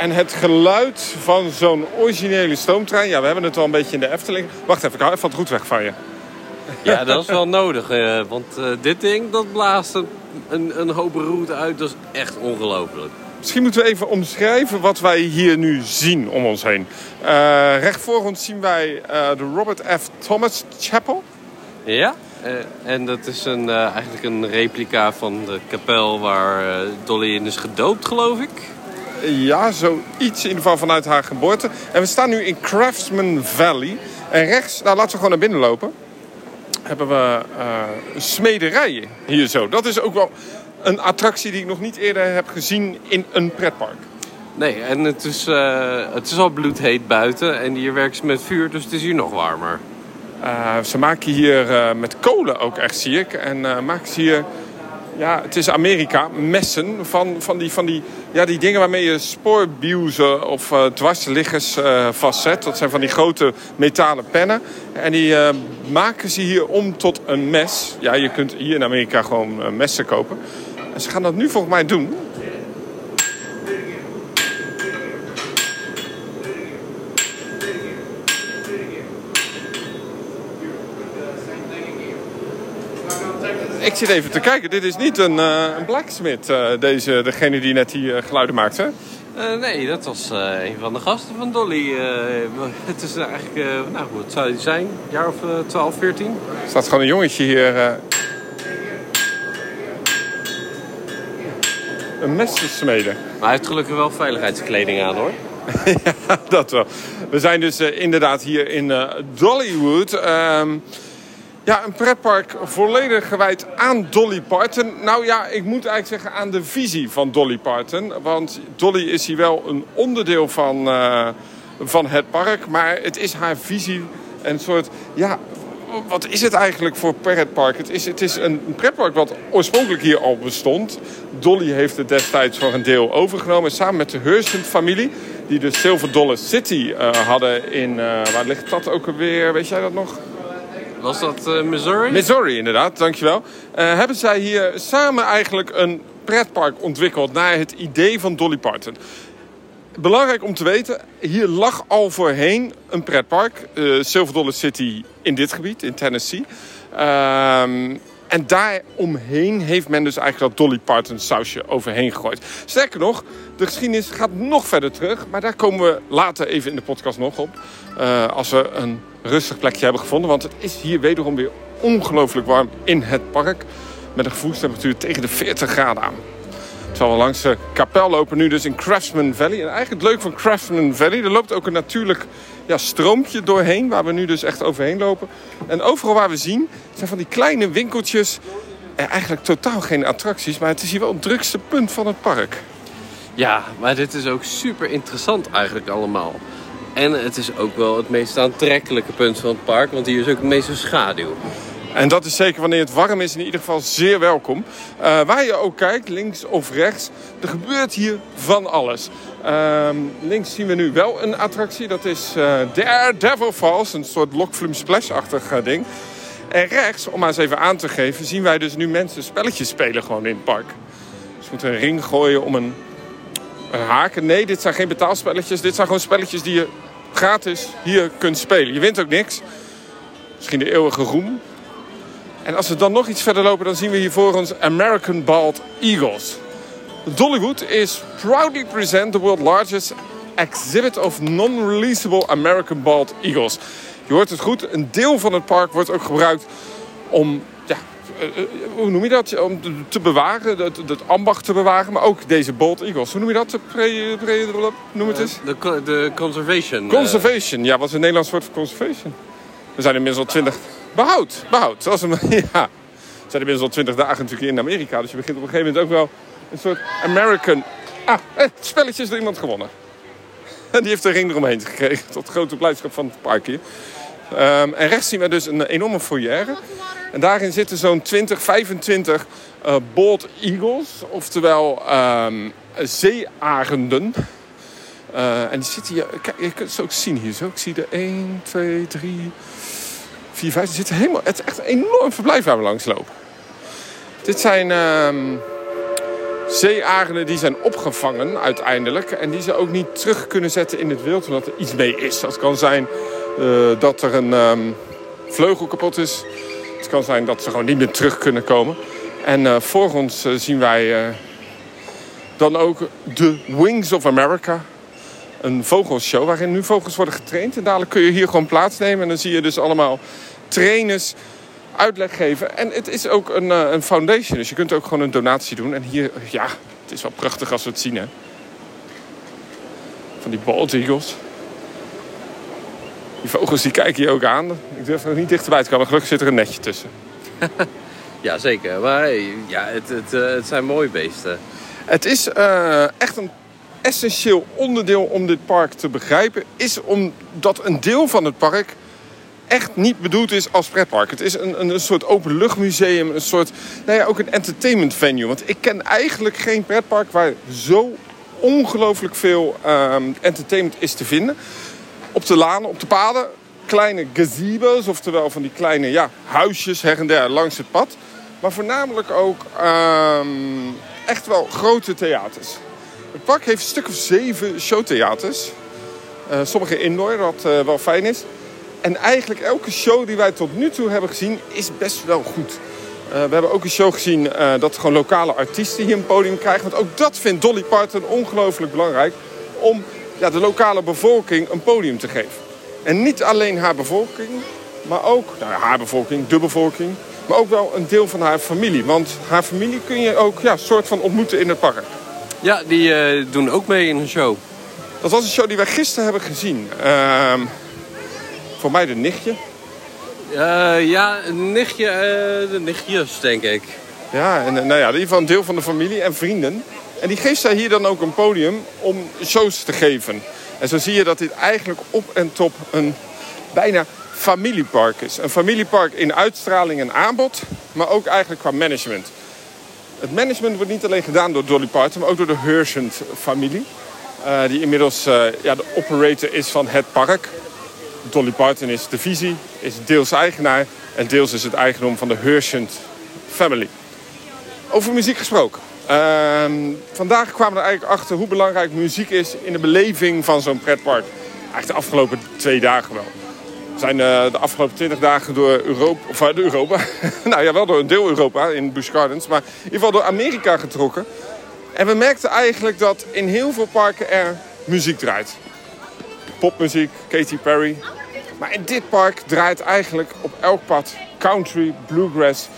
en het geluid van zo'n originele stoomtrein. Ja, we hebben het al een beetje in de Efteling. Wacht even, ik hou even wat roet weg van je. Ja, dat is wel nodig. eh, want eh, dit ding, dat blaast een, een, een hoop route uit. Dat is echt ongelooflijk. Misschien moeten we even omschrijven wat wij hier nu zien om ons heen. Eh, recht voor ons zien wij eh, de Robert F. Thomas Chapel. Ja? Eh, en dat is een, eh, eigenlijk een replica van de kapel waar eh, Dolly in is gedoopt, geloof ik. Ja, zoiets in ieder geval vanuit haar geboorte. En we staan nu in Craftsman Valley. En rechts, nou laten we gewoon naar binnen lopen. Hebben we eh, een smederij hier zo. Dat is ook wel een attractie die ik nog niet eerder heb gezien in een pretpark. Nee, en het is, eh, het is al bloedheet buiten. En hier werken ze met vuur, dus het is hier nog warmer. Eh, ze maken hier met kolen ook echt, zie ik. En maken ze hier, ja, het is Amerika, messen van, van, die, van die, ja, die dingen waarmee je spoorbieuzen of eh, dwarsliggers eh, vastzet. Dat zijn van die grote metalen pennen. En die eh, maken ze hier om tot een mes. Ja, je kunt hier in Amerika gewoon messen kopen. En ze gaan dat nu volgens mij doen. Ik zit even te kijken. Dit is niet een, eh, een blacksmith, eh, deze, degene die net die eh, geluiden maakte. Nee, dat was een van de gasten van Dolly. Het is eigenlijk, nou wat zou hij zijn? Een jaar of eh, 12, 14? Er staat gewoon een jongetje hier. een mes te smeden. Maar hij heeft gelukkig wel veiligheidskleding aan hoor. ja, dat wel. We zijn dus inderdaad hier in Dollywood. Ehm, ja, een pretpark volledig gewijd aan Dolly Parton. Nou ja, ik moet eigenlijk zeggen aan de visie van Dolly Parton. Want Dolly is hier wel een onderdeel van, eh, van het park. Maar het is haar visie een soort... Ja, wat is het eigenlijk voor pretpark? Het is, het is een pretpark wat oorspronkelijk hier al bestond. Dolly heeft het destijds voor een deel overgenomen. Samen met de Hersant-familie. Die de Silver Dollar City eh, hadden in... eh, waar ligt dat ook alweer? Weet jij dat nog? Was dat eh, Missouri? Missouri, inderdaad, dankjewel. Eh hebben zij hier samen eigenlijk een pretpark ontwikkeld naar het idee van Dolly Parton. Belangrijk om te weten, hier lag al voorheen een pretpark, eh Silver Dollar City in dit gebied, in Tennessee. En daar omheen heeft men dus eigenlijk dat Dolly Parton sausje overheen gegooid. Sterker nog, de geschiedenis gaat nog verder terug. Maar daar komen we later even in de podcast nog op. eh, als we een rustig plekje hebben gevonden. Want het is hier wederom weer ongelooflijk warm in het park. Met een gevoelstemperatuur tegen de 40 graden aan. Terwijl we langs de kapel lopen nu dus in Craftsman Valley. En eigenlijk het leuke van Craftsman Valley, er loopt ook een natuurlijk ja, stroompje doorheen. Waar we nu dus echt overheen lopen. En overal waar we zien, zijn van die kleine winkeltjes. En eigenlijk totaal geen attracties. Maar het is hier wel het drukste punt van het park. Ja, maar dit is ook super interessant eigenlijk allemaal. En het is ook wel het meest aantrekkelijke punt van het park, want hier is ook het meeste schaduw. En dat is zeker wanneer het warm is in ieder geval zeer welkom. Eh, waar je ook kijkt, links of rechts, er gebeurt hier van alles. Ehm, links zien we nu wel een attractie. Dat is eh Daredevil Falls, een soort Lokflume Splash-achtig eh, ding. En rechts, om maar eens even aan te geven, zien wij dus nu mensen spelletjes spelen gewoon in het park. Dus je moet een ring gooien om een, een haken. Nee, dit zijn geen betaalspelletjes. Dit zijn gewoon spelletjes die je gratis hier kunt spelen. Je wint ook niks. Misschien de eeuwige roem. En als we dan nog iets verder lopen, dan zien we hier voor ons American Bald Eagles. Dollywood is proudly present the world's largest exhibit of non-releasable American Bald Eagles. Je hoort het goed, een deel van het park wordt ook gebruikt om, ja, eh, eh, hoe noem je dat? Om te- bewaren, het, het ambacht te bewaren, maar ook deze Bald Eagles. Hoe noem je dat? Pre, pre, noem het eens. De, co- de conservation. eh, Conservation, ja, wat is een Nederlands woord voor conservation? Er zijn inmiddels al twintig... Behoud, behoud. Zoals een, ja. Er zijn inmiddels al twintig dagen natuurlijk in Amerika. Dus je begint op een gegeven moment ook wel een soort American... Ah, het spelletje is door iemand gewonnen. En die heeft een ring eromheen gekregen. Tot grote blijdschap van het park hier. Ehm, en rechts zien we dus een enorme foyer. En daarin zitten zo'n 20, 25 eh bald eagles. Oftewel ehm zeearenden. Eh, en die zitten hier, kijk, je kunt ze ook zien hier zo. Ik zie er 1, 2, 3, 4, 5. Die zitten helemaal, het is echt een enorm verblijf waar we langs lopen. Dit zijn zeearenden die zijn opgevangen uiteindelijk. En die ze ook niet terug kunnen zetten in het wild, omdat er iets mee is. Dat kan zijn eh, dat er een ehm, vleugel kapot is. Het kan zijn dat ze gewoon niet meer terug kunnen komen. En uh, voor ons uh, zien wij dan ook de Wings of America. Een vogelshow waarin nu vogels worden getraind. En dadelijk kun je hier gewoon plaatsnemen. En dan zie je dus allemaal trainers uitleg geven. En het is ook een, uh, een foundation, dus je kunt ook gewoon een donatie doen. En hier, ja, het is wel prachtig als we het zien, hè. Van die bald eagles. Die vogels die kijken je ook aan. Ik durf er niet dichterbij te komen. Gelukkig zit er een netje tussen. ja, zeker. Maar ja, het, het, uh, het zijn mooie beesten. Het is uh, echt een essentieel onderdeel om dit park te begrijpen. Is omdat een deel van het park echt niet bedoeld is als pretpark. Het is een, een, een soort openluchtmuseum, een soort, nou ja, ook een entertainment venue. Want ik ken eigenlijk geen pretpark waar zo ongelooflijk veel um, entertainment is te vinden. Op de lanen, op de paden, kleine gazebo's, oftewel van die kleine ja, huisjes her en der langs het pad. Maar voornamelijk ook um, echt wel grote theaters. Het park heeft een stuk of zeven showtheaters. Uh, sommige indoor, wat uh, wel fijn is. En eigenlijk elke show die wij tot nu toe hebben gezien is best wel goed. Uh, we hebben ook een show gezien dat gewoon lokale artiesten hier een podium krijgen. Want ook dat vindt Dolly Parton ongelooflijk belangrijk. Om ja, de lokale bevolking een podium te geven. En niet alleen haar bevolking, maar ook nou, haar bevolking, de bevolking. Maar ook wel een deel van haar familie. Want haar familie kun je ook ja, soort van ontmoeten in het park. Ja, die uh, doen ook mee in een show. Dat was een show die wij gisteren hebben gezien. Uh, voor mij de nichtje. Uh, ja, een nichtje, uh, de nichtjes, denk ik. Ja, en nou ja, in ieder geval een deel van de familie en vrienden. En die geeft zij hier dan ook een podium om shows te geven. En zo zie je dat dit eigenlijk op en top een bijna familiepark is. Een familiepark in uitstraling en aanbod, maar ook eigenlijk qua management. Het management wordt niet alleen gedaan door Dolly Parton, maar ook door de Herschend-familie. Uh, die inmiddels uh, ja, de operator is van het park. Dolly Parton is de visie, is deels eigenaar en deels is het eigendom van de Herschend family. Over muziek gesproken. Uh, vandaag kwamen we er eigenlijk achter hoe belangrijk muziek is in de beleving van zo'n pretpark. Eigenlijk de afgelopen twee dagen wel. Zijn uh, de afgelopen twintig dagen door Europa, of Europa, nou ja, wel door een deel Europa in Busch Gardens, maar in ieder geval door Amerika getrokken. En we merkten eigenlijk dat in heel veel parken er muziek draait popmuziek, Katy Perry. Maar in dit park draait eigenlijk op elk pad country, bluegrass,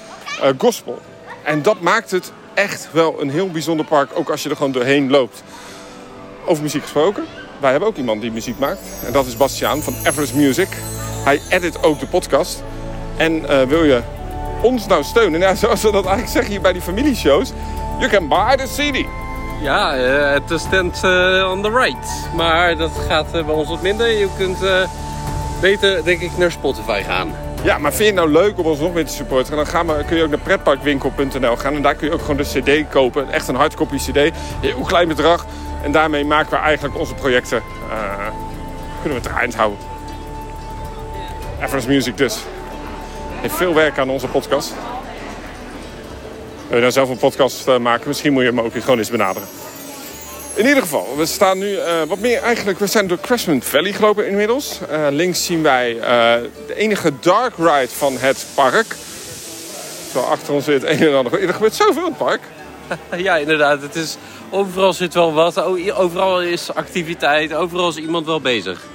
uh, gospel. En dat maakt het echt wel een heel bijzonder park, ook als je er gewoon doorheen loopt. Over muziek gesproken, wij hebben ook iemand die muziek maakt. En dat is Bastiaan van Everest Music. Hij edit ook de podcast. En uh, wil je ons nou steunen? Ja, zoals we dat eigenlijk zeggen hier bij die familieshows. You can buy the CD. Ja, uh, het stand uh, on the right. Maar dat gaat uh, bij ons wat minder. Je kunt beter, denk ik, naar Spotify gaan. Ja, maar vind je het nou leuk om ons nog meer te supporten? Dan gaan we, kun je ook naar pretparkwinkel.nl gaan. En daar kun je ook gewoon de cd kopen. Echt een hardcopy cd. Heel klein bedrag. En daarmee maken we eigenlijk onze projecten... kunnen we het eind houden. Everest Music dus. Heeft veel werk aan onze podcast. Wil je nou zelf een podcast uh, maken? Misschien moet je hem ook gewoon eens benaderen. In ieder geval, we staan nu uh, wat meer eigenlijk... We zijn door Crashman Valley gelopen inmiddels. Uh, links zien wij de enige dark ride van het park. Zo achter ons zit een en ander. Er gebeurt zoveel in het park. ja, inderdaad. Het is, overal zit wel wat. Overal is activiteit. Overal is iemand wel bezig.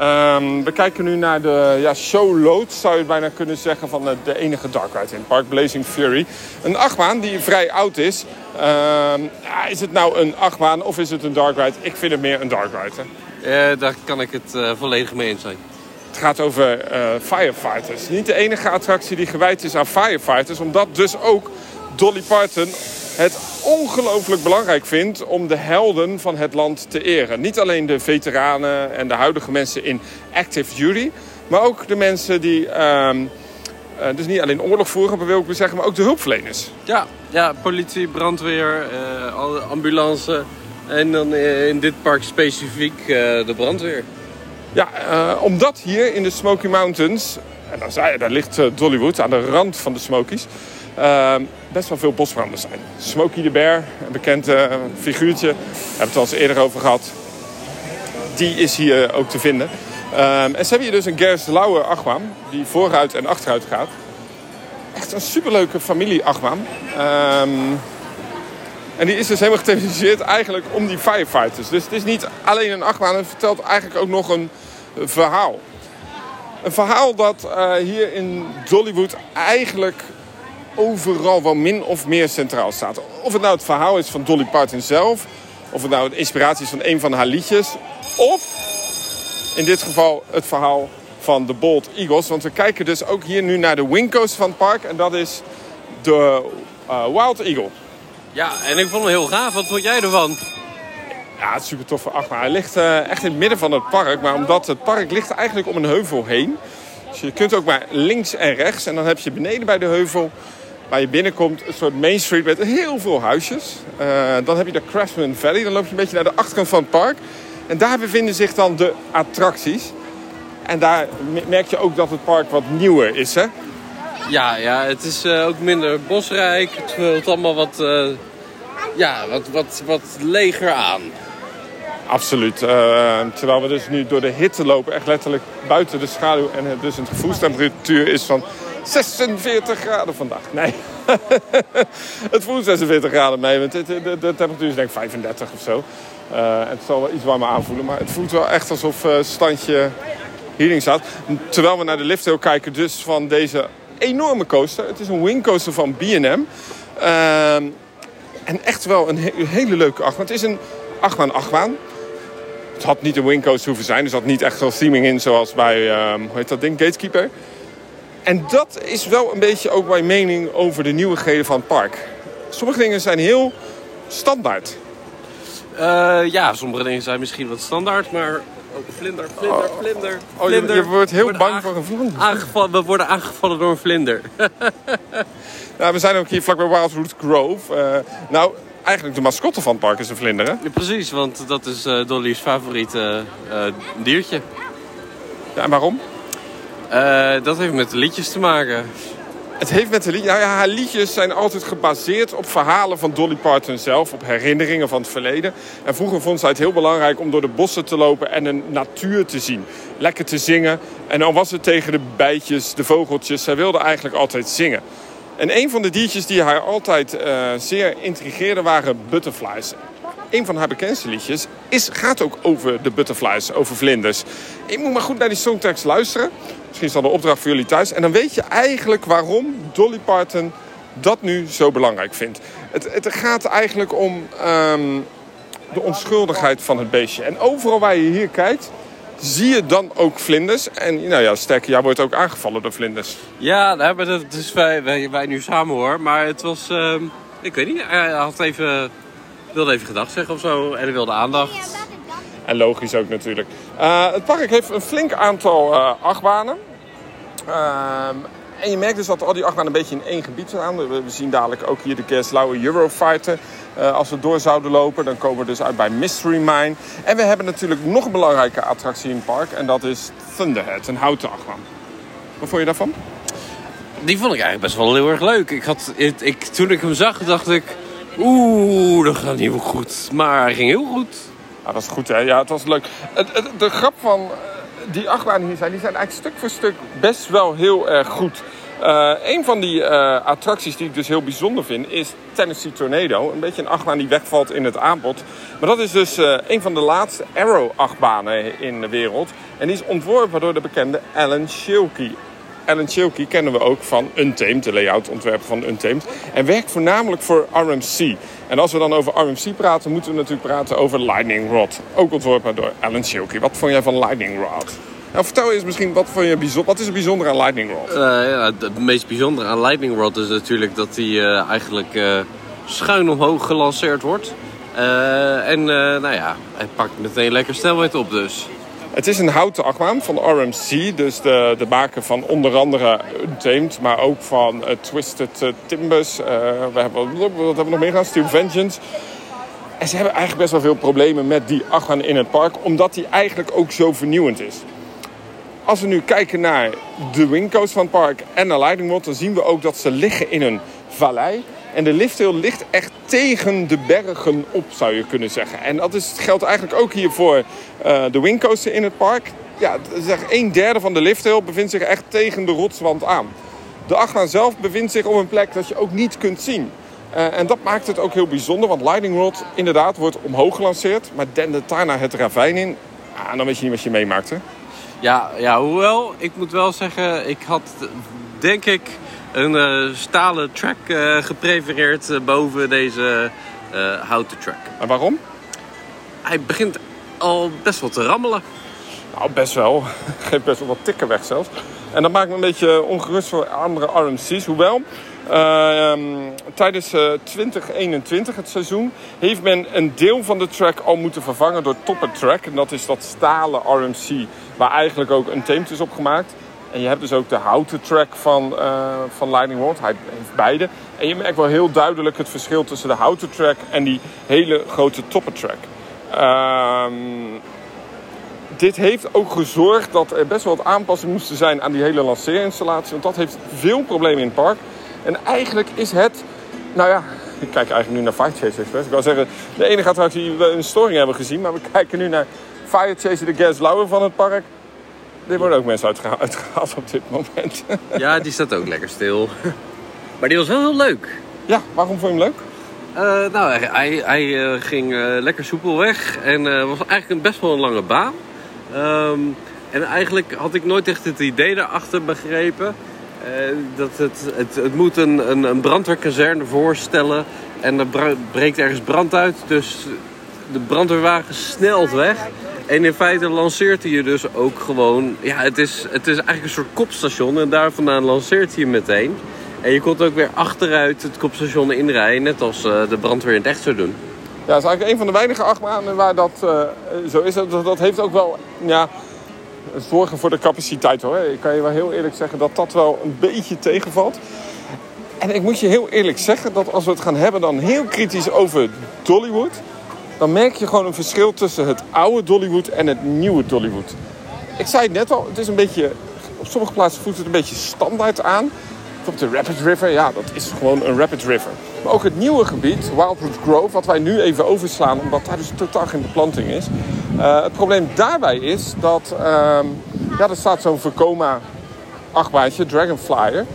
Um, we kijken nu naar de ja, zou je bijna kunnen zeggen, van de, de enige dark ride in het park, Blazing Fury. Een achtbaan die vrij oud is. Um, ja, is het nou een achtbaan of is het een dark ride? Ik vind het meer een dark ride. Hè? Uh, daar kan ik het uh, volledig mee eens zijn. Het gaat over uh, firefighters. Niet de enige attractie die gewijd is aan firefighters, omdat dus ook Dolly Parton het ongelooflijk belangrijk vindt om de helden van het land te eren. Niet alleen de veteranen en de huidige mensen in active duty, maar ook de mensen die uh, uh, dus niet alleen oorlog voeren, maar wil ik zeggen, maar ook de hulpverleners. Ja, ja politie, brandweer, uh, ambulance en dan in dit park specifiek de brandweer. Ja, omdat hier in de Smoky Mountains, en daar, daar ligt Dollywood aan de rand van de Smokies, ehm, best wel veel bosbranden zijn. Smokey the Bear, een bekend uh, figuurtje, daar hebben we het al eens eerder over gehad. Die is hier ook te vinden. Ehm, en ze hebben hier dus een Gers Lauwe achtbaan, die vooruit en achteruit gaat. Echt een superleuke familie-achtbaan. Ehm, en die is dus helemaal gethematiseerd eigenlijk om die firefighters. Dus het is niet alleen een achtbaan, het vertelt eigenlijk ook nog een verhaal. Een verhaal dat uh, hier in Dollywood eigenlijk overal wel min of meer centraal staat. Of het nou het verhaal is van Dolly Parton zelf, of het nou de inspiratie is van een van haar liedjes, of in dit geval het verhaal van de Bold Eagles. Want we kijken dus ook hier nu naar de wingcoast van het park en dat is de uh, Wild Eagle. Ja, en ik vond hem heel gaaf. Wat vond jij ervan? Ja, het is super tof achtbaan. Hij ligt uh, echt in het midden van het park. Maar omdat het park ligt eigenlijk om een heuvel heen. Dus je kunt ook maar links en rechts. En dan heb je beneden bij de heuvel, waar je binnenkomt, een soort Main Street met heel veel huisjes. Uh, dan heb je de Craftsman Valley. Dan loop je een beetje naar de achterkant van het park. En daar bevinden zich dan de attracties. En daar merk je ook dat het park wat nieuwer is, hè? Ja, ja het is uh, ook minder bosrijk. Het voelt allemaal wat, ja, wat, wat, wat leger aan. Absoluut. Uh, terwijl we dus nu door de hitte lopen, echt letterlijk buiten de schaduw. En het dus een gevoelstemperatuur is van 46 graden vandaag. Nee, het voelt 46 graden mee. Want de, de, temperatuur is denk ik 35 of zo. Uh, het zal wel iets warmer aanvoelen. Maar het voelt wel echt alsof uh, standje healing staat. Terwijl we naar de lifthill kijken dus van deze enorme coaster. Het is een wingcoaster van B&M. Uh, en echt wel een he hele leuke achtbaan. Het is een achtbaan achtbaan. Het had niet een wingcoaster hoeven zijn. Er zat niet echt veel theming in zoals bij, um, hoe heet dat ding, Gatekeeper. En dat is wel een beetje ook mijn mening over de nieuwigheden van het park. Sommige dingen zijn heel standaard. Uh, ja, sommige dingen zijn misschien wat standaard, maar Oh, vlinder, vlinder, oh. vlinder. Oh, vlinder. Je, je, wordt heel bang voor een vlinder. Aangevallen, we worden aangevallen door een vlinder. nou, we zijn ook hier vlakbij Wildwood Grove. Uh, nou, eigenlijk de mascotte van het park is een vlinder, hè? Ja, precies, want dat is uh, Dolly's favoriete uh, diertje. Ja, en waarom? dat heeft met de liedjes te maken. Het heeft met de liedjes... Nou ja, haar liedjes zijn altijd gebaseerd op verhalen van Dolly Parton zelf. Op herinneringen van het verleden. En vroeger vond zij het heel belangrijk om door de bossen te lopen en de natuur te zien. Lekker te zingen. En dan was het tegen de bijtjes, de vogeltjes. Zij wilde eigenlijk altijd zingen. En een van de diertjes die haar altijd uh, zeer intrigeerde waren butterflies. Een van haar bekendste liedjes is, gaat ook over de butterflies, over vlinders. Ik moet maar goed naar die songtekst luisteren. Misschien is dat een opdracht voor jullie thuis. En dan weet je eigenlijk waarom Dolly Parton dat nu zo belangrijk vindt. Het, het gaat eigenlijk om um, de onschuldigheid van het beestje. En overal waar je hier kijkt, zie je dan ook vlinders. En nou ja, sterker, jij wordt ook aangevallen door vlinders. Ja, nou, dat is wij, wij, wij nu samen hoor. Maar het was, uh, ik weet niet, hij had even, wilde even gedacht zeggen of zo. En hij wilde aandacht. En logisch ook natuurlijk. Uh, het park heeft een flink aantal uh, achtbanen. Uh, en je merkt dus dat al die achtbanen een beetje in één gebied staan. We zien dadelijk ook hier de Gerslauer Eurofighter. Uh, als we door zouden lopen, dan komen we dus uit bij Mystery Mine. En we hebben natuurlijk nog een belangrijke attractie in het park. En dat is Thunderhead, een houten achtbaan. Wat vond je daarvan? Die vond ik eigenlijk best wel heel erg leuk. Ik had, ik, toen ik hem zag, dacht ik... Oeh, dat gaat niet goed. Maar hij ging heel goed. Ja, dat is goed, hè? Ja, het was leuk. De grap van eh, die achtbanen hier zijn, die zijn eigenlijk stuk voor stuk best wel heel erg goed. Uh, een van die uh, attracties die ik dus heel bijzonder vind is Tennessee Tornado. Een beetje een achtbaan die wegvalt in het aanbod. Maar dat is dus uh, een van de laatste Arrow-achtbanen in de wereld. En die is ontworpen door de bekende Alan Schilke. Alan Schilke kennen we ook van Untamed, de layout-ontwerper van Untamed. En werkt voornamelijk voor RMC. En als we dan over RMC praten, moeten we natuurlijk praten over Lightning Rod. Ook ontworpen door Alan Schilke. Wat vond jij van Lightning Rod? Nou, vertel eens misschien, wat, vond je bijzonder, wat is er bijzonder aan Lightning Rod? Uh, ja, het meest bijzondere aan Lightning Rod is natuurlijk dat hij uh, eigenlijk uh, schuin omhoog gelanceerd wordt. en nou ja, hij pakt meteen lekker snelheid op dus. Het is een houten achtbaan van RMC, dus de, de maker van onder andere Untamed, maar ook van Twisted Timbers. we hebben, wat hebben we nog meer gedaan? Steel Vengeance. En ze hebben eigenlijk best wel veel problemen met die achtbaan in het park, omdat die eigenlijk ook zo vernieuwend is. Als we nu kijken naar de wingcoast van het park en naar Lightning dan zien we ook dat ze liggen in een vallei. En de lifthill ligt echt tegen de bergen op, zou je kunnen zeggen. En dat is, geldt eigenlijk ook hier voor uh, de wingcoaster in het park. Ja, zeg, een derde van de lifthill bevindt zich echt tegen de rotswand aan. De achtbaan zelf bevindt zich op een plek dat je ook niet kunt zien. Uh, en dat maakt het ook heel bijzonder, want Lightning Rod inderdaad wordt omhoog gelanceerd, maar dendert daarna het ravijn in. Ah, dan weet je niet wat je meemaakt? Ja, ja, hoewel, ik moet wel zeggen, ik had denk ik een uh, stalen track uh, geprefereerd uh, boven deze houten track. En waarom? Hij begint al best wel te rammelen. Nou, best wel. Geeft best wel wat tikken weg zelfs. En dat maakt me een beetje ongerust voor andere RMC's. Hoewel, uh, tijdens uh, 2021, het seizoen, heeft men een deel van de track al moeten vervangen door Topper Track. En dat is dat stalen RMC waar eigenlijk ook een teemt is op gemaakt. En je hebt dus ook de houten track van, uh, van Lightning Rod. Hij heeft beide. En je merkt wel heel duidelijk het verschil tussen de houten track en die hele grote Topper Track. Ehm, dit heeft ook gezorgd dat er best wel wat aanpassingen moesten zijn aan die hele lanceerinstallatie. Want dat heeft veel problemen in het park. En eigenlijk is het, nou ja, ik kijk eigenlijk nu naar Fire Chase Express. Ik wil zeggen, de enige attractie die we een storing hebben gezien. Maar we kijken nu naar Fire de Gas Lauer van het park. Er worden ook mensen uitgehaald, uitgehaald op dit moment. Ja, die staat ook lekker stil. Maar die was wel heel leuk. Ja, waarom vond je hem leuk? Uh, nou, hij, hij uh, ging uh, lekker soepel weg en was eigenlijk een best wel een lange baan. Um, en eigenlijk had ik nooit echt het idee daarachter begrepen. dat het, het, het moet een, een, een brandweerkazerne voorstellen. En er breekt ergens brand uit. Dus de brandweerwagen snelt weg. En in feite lanceert hij je dus ook gewoon... Ja, het is, het is eigenlijk een soort kopstation. En daar vandaan lanceert hij je meteen. En je komt ook weer achteruit het kopstation inrijden. Net als uh, de brandweer in het echt zou doen. Ja, dat is eigenlijk een van de weinige achtbanen waar dat uh, zo is. Dat, dat heeft ook wel ja, zorgen voor de capaciteit hoor. Ik kan je wel heel eerlijk zeggen dat dat wel een beetje tegenvalt. En ik moet je heel eerlijk zeggen dat als we het gaan hebben dan heel kritisch over Dollywood... dan merk je gewoon een verschil tussen het oude Dollywood en het nieuwe Dollywood. Ik zei het net al, het is een beetje... Op sommige plaatsen voelt het een beetje standaard aan. Bijvoorbeeld de Rapid River, ja, dat is gewoon een Rapid River. Maar ook het nieuwe gebied, Wildwood Grove, wat wij nu even overslaan, omdat daar dus totaal geen beplanting is. Uh, het probleem daarbij is dat uh, ja, er staat zo'n Vekoma achtbaantje, Dragonflyer.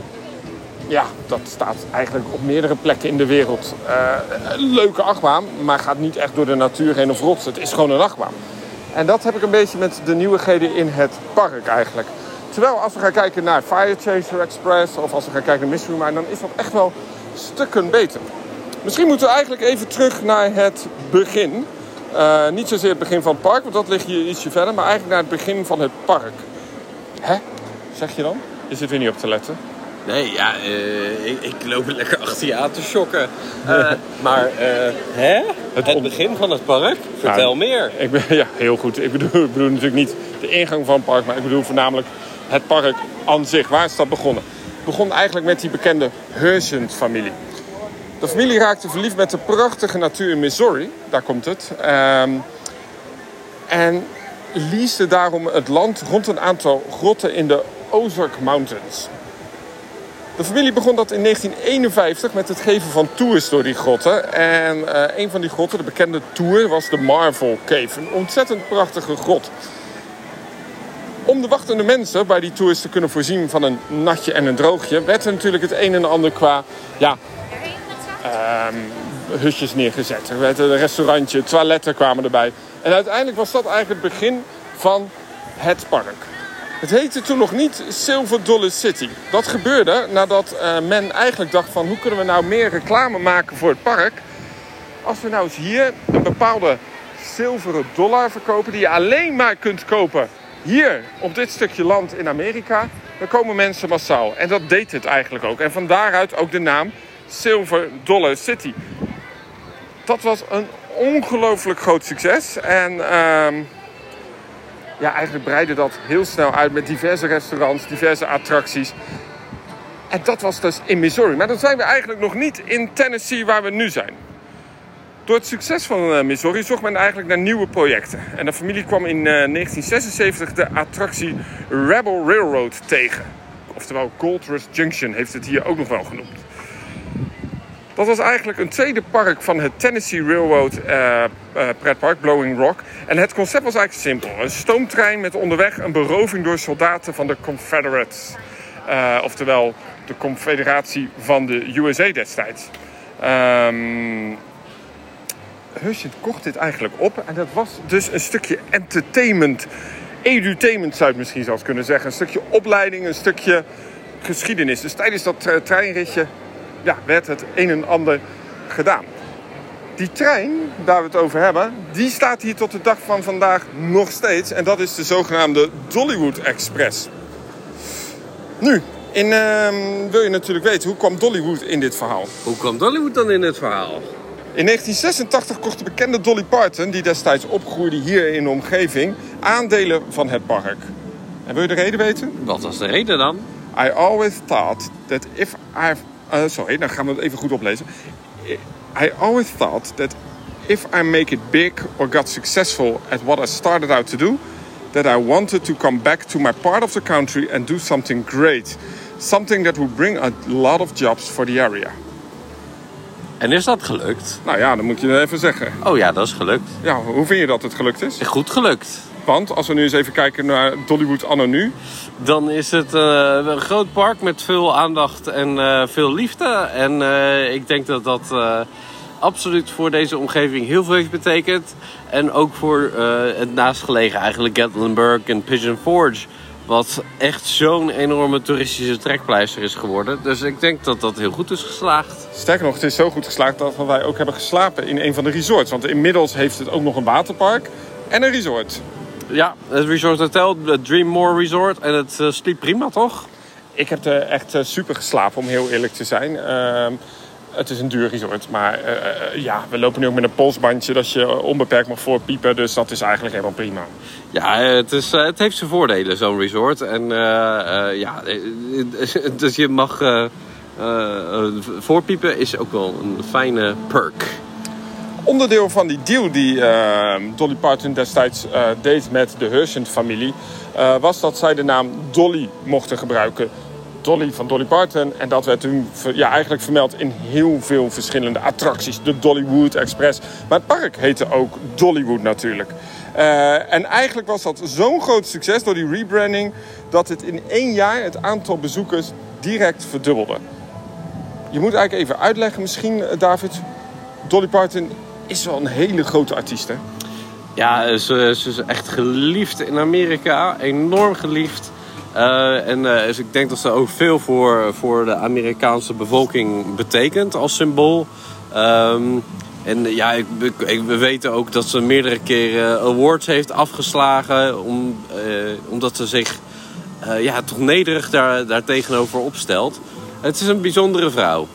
Ja, dat staat eigenlijk op meerdere plekken in de wereld. Een leuke achtbaan, maar gaat niet echt door de natuur heen of rots. Het is gewoon een achtbaan. En dat heb ik een beetje met de nieuwigheden in het park eigenlijk. Terwijl als we gaan kijken naar Fire Chaser Express of als we gaan kijken naar Mystery Mine, dan is dat echt wel stukken beter. Misschien moeten we eigenlijk even terug naar het begin. Uh, niet zozeer het begin van het park, want dat ligt hier ietsje verder, maar eigenlijk naar het begin van het park. Hè? Zeg je dan? Je zit weer niet op te letten. Nee, ja, uh, ik, ik, loop lekker achter je aan te shocken. Uh, maar, hè? Het, het, begin van het park? Vertel ja, meer. Ik ben, ja, heel goed. Ik bedoel, ik bedoel natuurlijk niet de ingang van het park, maar ik bedoel voornamelijk het park aan zich. Waar is dat begonnen? Het begon eigenlijk met die bekende Herschend-familie. De familie raakte verliefd met de prachtige natuur in Missouri. Daar komt het. Um, en leasde daarom het land rond een aantal grotten in de Ozark Mountains. De familie begon dat in 1951 met het geven van tours door die grotten. En uh, een van die grotten, de bekende tour, was de Marvel Cave. Een ontzettend prachtige grot. Om de wachtende mensen bij die tours te kunnen voorzien van een natje en een droogje, werd er natuurlijk het een en ander qua ja, um, hutjes neergezet. Er werd een restaurantje, toiletten kwamen erbij. En uiteindelijk was dat eigenlijk het begin van het park. Het heette toen nog niet Silver Dollar City. Dat gebeurde nadat uh, men eigenlijk dacht van hoe kunnen we nou meer reclame maken voor het park. Als we nou eens hier een bepaalde zilveren dollar verkopen die je alleen maar kunt kopen hier op dit stukje land in Amerika, dan komen mensen massaal. En dat deed het eigenlijk ook. En van daaruit ook de naam Silver Dollar City. Dat was een ongelooflijk groot succes. En uh, ja, eigenlijk breidde dat heel snel uit met diverse restaurants, diverse attracties. En dat was dus in Missouri. Maar dan zijn we eigenlijk nog niet in Tennessee waar we nu zijn. Door het succes van uh, Missouri zocht men eigenlijk naar nieuwe projecten. En de familie kwam in uh, 1976 de attractie Rebel Railroad tegen. Oftewel Gold Rush Junction heeft het hier ook nog wel genoemd. Dat was eigenlijk een tweede park van het Tennessee Railroad uh, uh, pretpark, Blowing Rock. En het concept was eigenlijk simpel. Een stoomtrein met onderweg een beroving door soldaten van de Confederates. Uh, oftewel de confederatie van de USA destijds. Um, Hershey kocht dit eigenlijk op. En dat was dus een stukje entertainment. Edutainment zou je misschien zelfs kunnen zeggen. Een stukje opleiding, een stukje geschiedenis. Dus tijdens dat treinritje ja, werd het een en ander gedaan. Die trein, daar we het over hebben, die staat hier tot de dag van vandaag nog steeds. En dat is de zogenaamde Dollywood Express. Nu, in, uh, wil je natuurlijk weten, hoe kwam Dollywood in dit verhaal? Hoe kwam Dollywood dan in het verhaal? In 1986 kocht de bekende Dolly Parton, die destijds opgroeide hier in de omgeving, aandelen van het park. En wil je de reden weten? Wat was de reden dan? I always thought that if I've uh, sorry, dan gaan we het even goed oplezen. I always thought that if I make it big or got successful at what I started out to do, that I wanted to come back to my part of the country and do something great. Something that would bring a lot of jobs for the area. En is dat gelukt? Nou ja, dan moet je even zeggen. Oh ja, dat is gelukt. Ja, hoe vind je dat het gelukt is? Goed gelukt. Want als we nu eens even kijken naar Dollywood anno nu. Dan is het uh, een groot park met veel aandacht en uh, veel liefde. En uh, ik denk dat dat absoluut voor deze omgeving heel veel heeft betekend. En ook voor het naastgelegen eigenlijk Gatlinburg en Pigeon Forge. Wat echt zo'n enorme toeristische trekpleister is geworden. Dus ik denk dat dat heel goed is geslaagd. Sterker nog, het is zo goed geslaagd dat wij ook hebben geslapen in een van de resorts. Want inmiddels heeft het ook nog een waterpark en een resort. Ja, het Resort Hotel, het Dreammore Resort. En het uh, sliep prima, toch? Ik heb er echt uh, super geslapen, om heel eerlijk te zijn. Uh, het is een duur resort, maar uh, ja, we lopen nu ook met een polsbandje dat je onbeperkt mag voorpiepen. Dus dat is eigenlijk helemaal prima. Ja, het, is, het heeft zijn voordelen, zo'n resort. En ja, dus je mag voorpiepen is ook wel een fijne perk onderdeel van die deal die uh, Dolly Parton destijds uh, deed met de Herschend-familie... Uh, was dat zij de naam Dolly mochten gebruiken. Dolly van Dolly Parton. En dat werd toen ja, eigenlijk vermeld in heel veel verschillende attracties. De Dollywood Express. Maar het park heette ook Dollywood natuurlijk. en eigenlijk was dat zo'n groot succes door die rebranding... dat het in één jaar het aantal bezoekers direct verdubbelde. Je moet eigenlijk even uitleggen misschien, David... Dolly Parton is wel een hele grote artiest, hè? Ja, ze, ze is echt geliefd in Amerika. Enorm geliefd. Uh, en uh, dus ik denk dat ze ook veel voor, voor de Amerikaanse bevolking betekent als symbool. Um, en ja, ik, we weten ook dat ze meerdere keren awards heeft afgeslagen. Om, omdat ze zich ja, toch nederig daar, daar tegenover opstelt. Het is een bijzondere vrouw.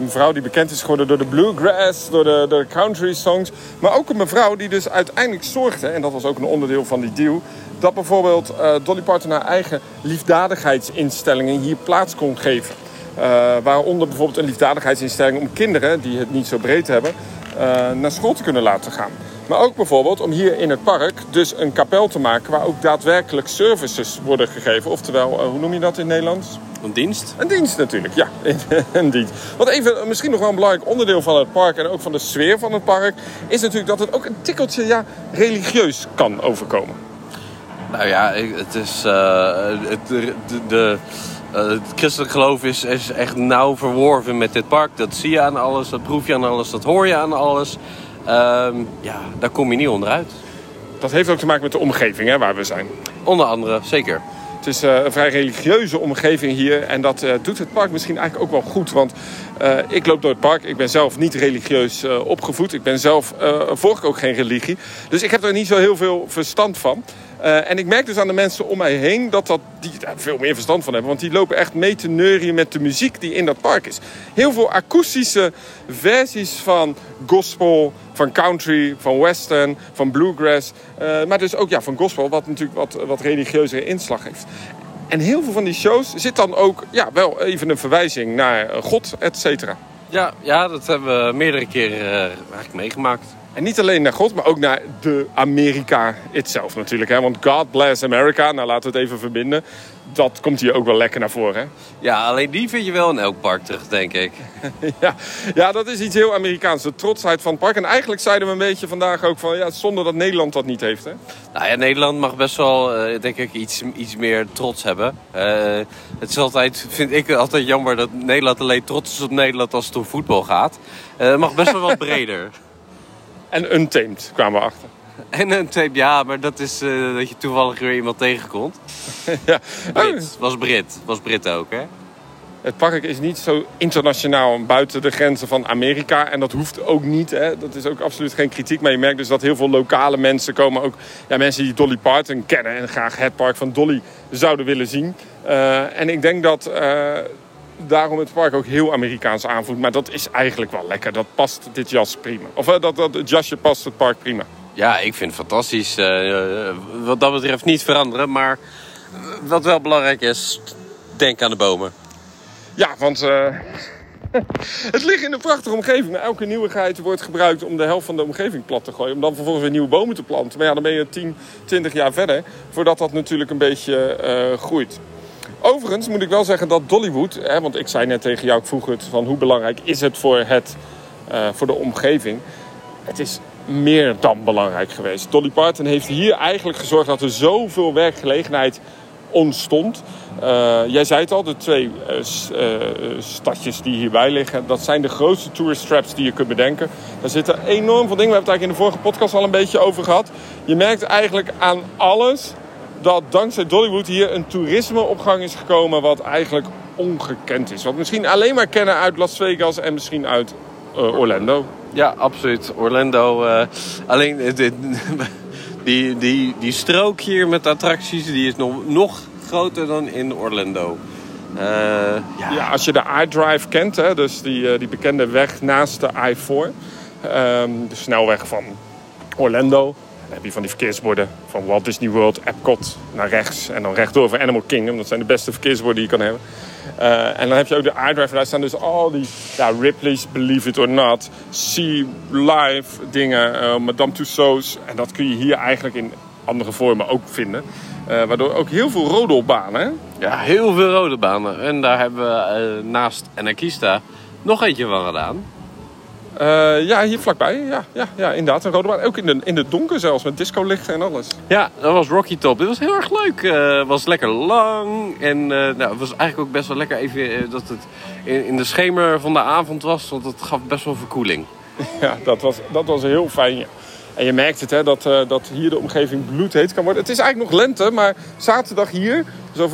Een vrouw die bekend is geworden door de bluegrass, door de, de country songs. Maar ook een mevrouw die dus uiteindelijk zorgde, en dat was ook een onderdeel van die deal... dat bijvoorbeeld uh, Dolly Parton haar eigen liefdadigheidsinstellingen hier plaats kon geven. Uh, waaronder bijvoorbeeld een liefdadigheidsinstelling om kinderen die het niet zo breed hebben... Uh, naar school te kunnen laten gaan. Maar ook bijvoorbeeld om hier in het park dus een kapel te maken... waar ook daadwerkelijk services worden gegeven. Oftewel, hoe noem je dat in Nederlands? Een dienst? Een dienst natuurlijk, ja. een dienst. Wat even, misschien nog wel een belangrijk onderdeel van het park en ook van de sfeer van het park, is natuurlijk dat het ook een tikkeltje ja, religieus kan overkomen. Nou ja, het is. Uh, het, de, de uh, het christelijk geloof is, is echt nauw verworven met dit park. Dat zie je aan alles, dat proef je aan alles, dat hoor je aan alles. Uh, ja, daar kom je niet onderuit. Dat heeft ook te maken met de omgeving hè, waar we zijn. Onder andere, zeker. Het is uh, een vrij religieuze omgeving hier. En dat uh, doet het park misschien eigenlijk ook wel goed. Want uh, ik loop door het park. Ik ben zelf niet religieus opgevoed. Ik ben zelf, volg ook geen religie. Dus ik heb er niet zo heel veel verstand van. Uh, en ik merk dus aan de mensen om mij heen dat, dat die daar veel meer verstand van hebben. Want die lopen echt mee te neurien met de muziek die in dat park is. Heel veel akoestische versies van gospel, van country, van western, van bluegrass. Uh, maar dus ook ja, van gospel, wat natuurlijk wat, wat religieuzere inslag heeft. En heel veel van die shows zit dan ook ja, wel even een verwijzing naar God, et cetera. Ja, ja, dat hebben we meerdere keren uh, eigenlijk meegemaakt. En niet alleen naar God, maar ook naar de Amerika itself natuurlijk. Hè? Want God bless America, nou laten we het even verbinden. Dat komt hier ook wel lekker naar voren. Hè? Ja, alleen die vind je wel in elk park terug, denk ik. ja, ja, dat is iets heel Amerikaans. De trotsheid van het park. En eigenlijk zeiden we een beetje vandaag ook van... Ja, zonder dat Nederland dat niet heeft. Hè? Nou ja, Nederland mag best wel, eh, denk ik, iets, iets meer trots hebben. Uh, het is altijd, vind ik altijd jammer dat Nederland alleen trots is op Nederland als het om voetbal gaat. Uh, het mag best wel wat breder. En untamed kwamen we achter. En een tape, ja, maar dat is uh, dat je toevallig weer iemand tegenkomt. ja. Brit, was Brit. Was Brit ook, hè? Het park is niet zo internationaal buiten de grenzen van Amerika. En dat hoeft ook niet. Hè. Dat is ook absoluut geen kritiek. Maar je merkt dus dat heel veel lokale mensen komen. Ook ja, mensen die Dolly Parton kennen. En graag het park van Dolly zouden willen zien. Uh, en ik denk dat uh, daarom het park ook heel Amerikaans aanvoelt. Maar dat is eigenlijk wel lekker. Dat past dit jas prima. Of uh, dat, dat het jasje past het park prima. Ja, ik vind het fantastisch. Uh, wat dat betreft niet veranderen. Maar wat wel belangrijk is, denk aan de bomen. Ja, want uh, het ligt in een prachtige omgeving. Maar elke nieuwigheid wordt gebruikt om de helft van de omgeving plat te gooien. Om dan vervolgens weer nieuwe bomen te planten. Maar ja, dan ben je 10, 20 jaar verder. Voordat dat natuurlijk een beetje groeit. Overigens moet ik wel zeggen dat Dollywood... Hè, want ik zei net tegen jou, ik vroeg het van hoe belangrijk is het voor, het, uh, voor de omgeving. Het is meer dan belangrijk geweest. Dolly Parton heeft hier eigenlijk gezorgd dat er zoveel werkgelegenheid ontstond. Uh, jij zei het al, de twee uh, stadjes die hierbij liggen, dat zijn de grootste tourist traps die je kunt bedenken. Daar zitten enorm veel dingen. We hebben het eigenlijk in de vorige podcast al een beetje over gehad. Je merkt eigenlijk aan alles dat dankzij Dollywood hier een toerisme op gang is gekomen wat eigenlijk ongekend is. Wat we misschien alleen maar kennen uit Las Vegas en misschien uit Orlando. Ja, absoluut. Orlando. Uh, alleen die, die, die strook hier met attracties die is nog, nog groter dan in Orlando. Uh, ja. ja. als je de I-Drive kent, hè, dus die, die bekende weg naast de I-4, um, de snelweg van Orlando. Heb je van die verkeersborden van Walt Disney World, Epcot naar rechts en dan rechtdoor voor Animal Kingdom. Dat zijn de beste verkeersborden die je kan hebben. Uh, en dan heb je ook de iDrive. Daar staan dus al die ja, Ripley's, Believe It or Not, Sea Live dingen, uh, Madame Tussauds. En dat kun je hier eigenlijk in andere vormen ook vinden. Uh, waardoor ook heel veel rodelbanen. Hè? Ja, heel veel rodelbanen. En daar hebben we naast Anarchista nog eentje van gedaan. Uh, ja, hier vlakbij. Ja, ja, ja, inderdaad. Een rode baan. Ook in de, in de donker zelfs, met discolichten en alles. Ja, dat was Rocky Top. Dit was heel erg leuk. Het uh, was lekker lang. En uh, nou, het was eigenlijk ook best wel lekker even dat het in, in, de schemer van de avond was. Want het gaf best wel verkoeling. Ja, dat was, dat was heel fijn. Ja. En je merkt het, hè, dat, uh, dat hier de omgeving bloedheet kan worden. Het is eigenlijk nog lente, maar zaterdag hier, dus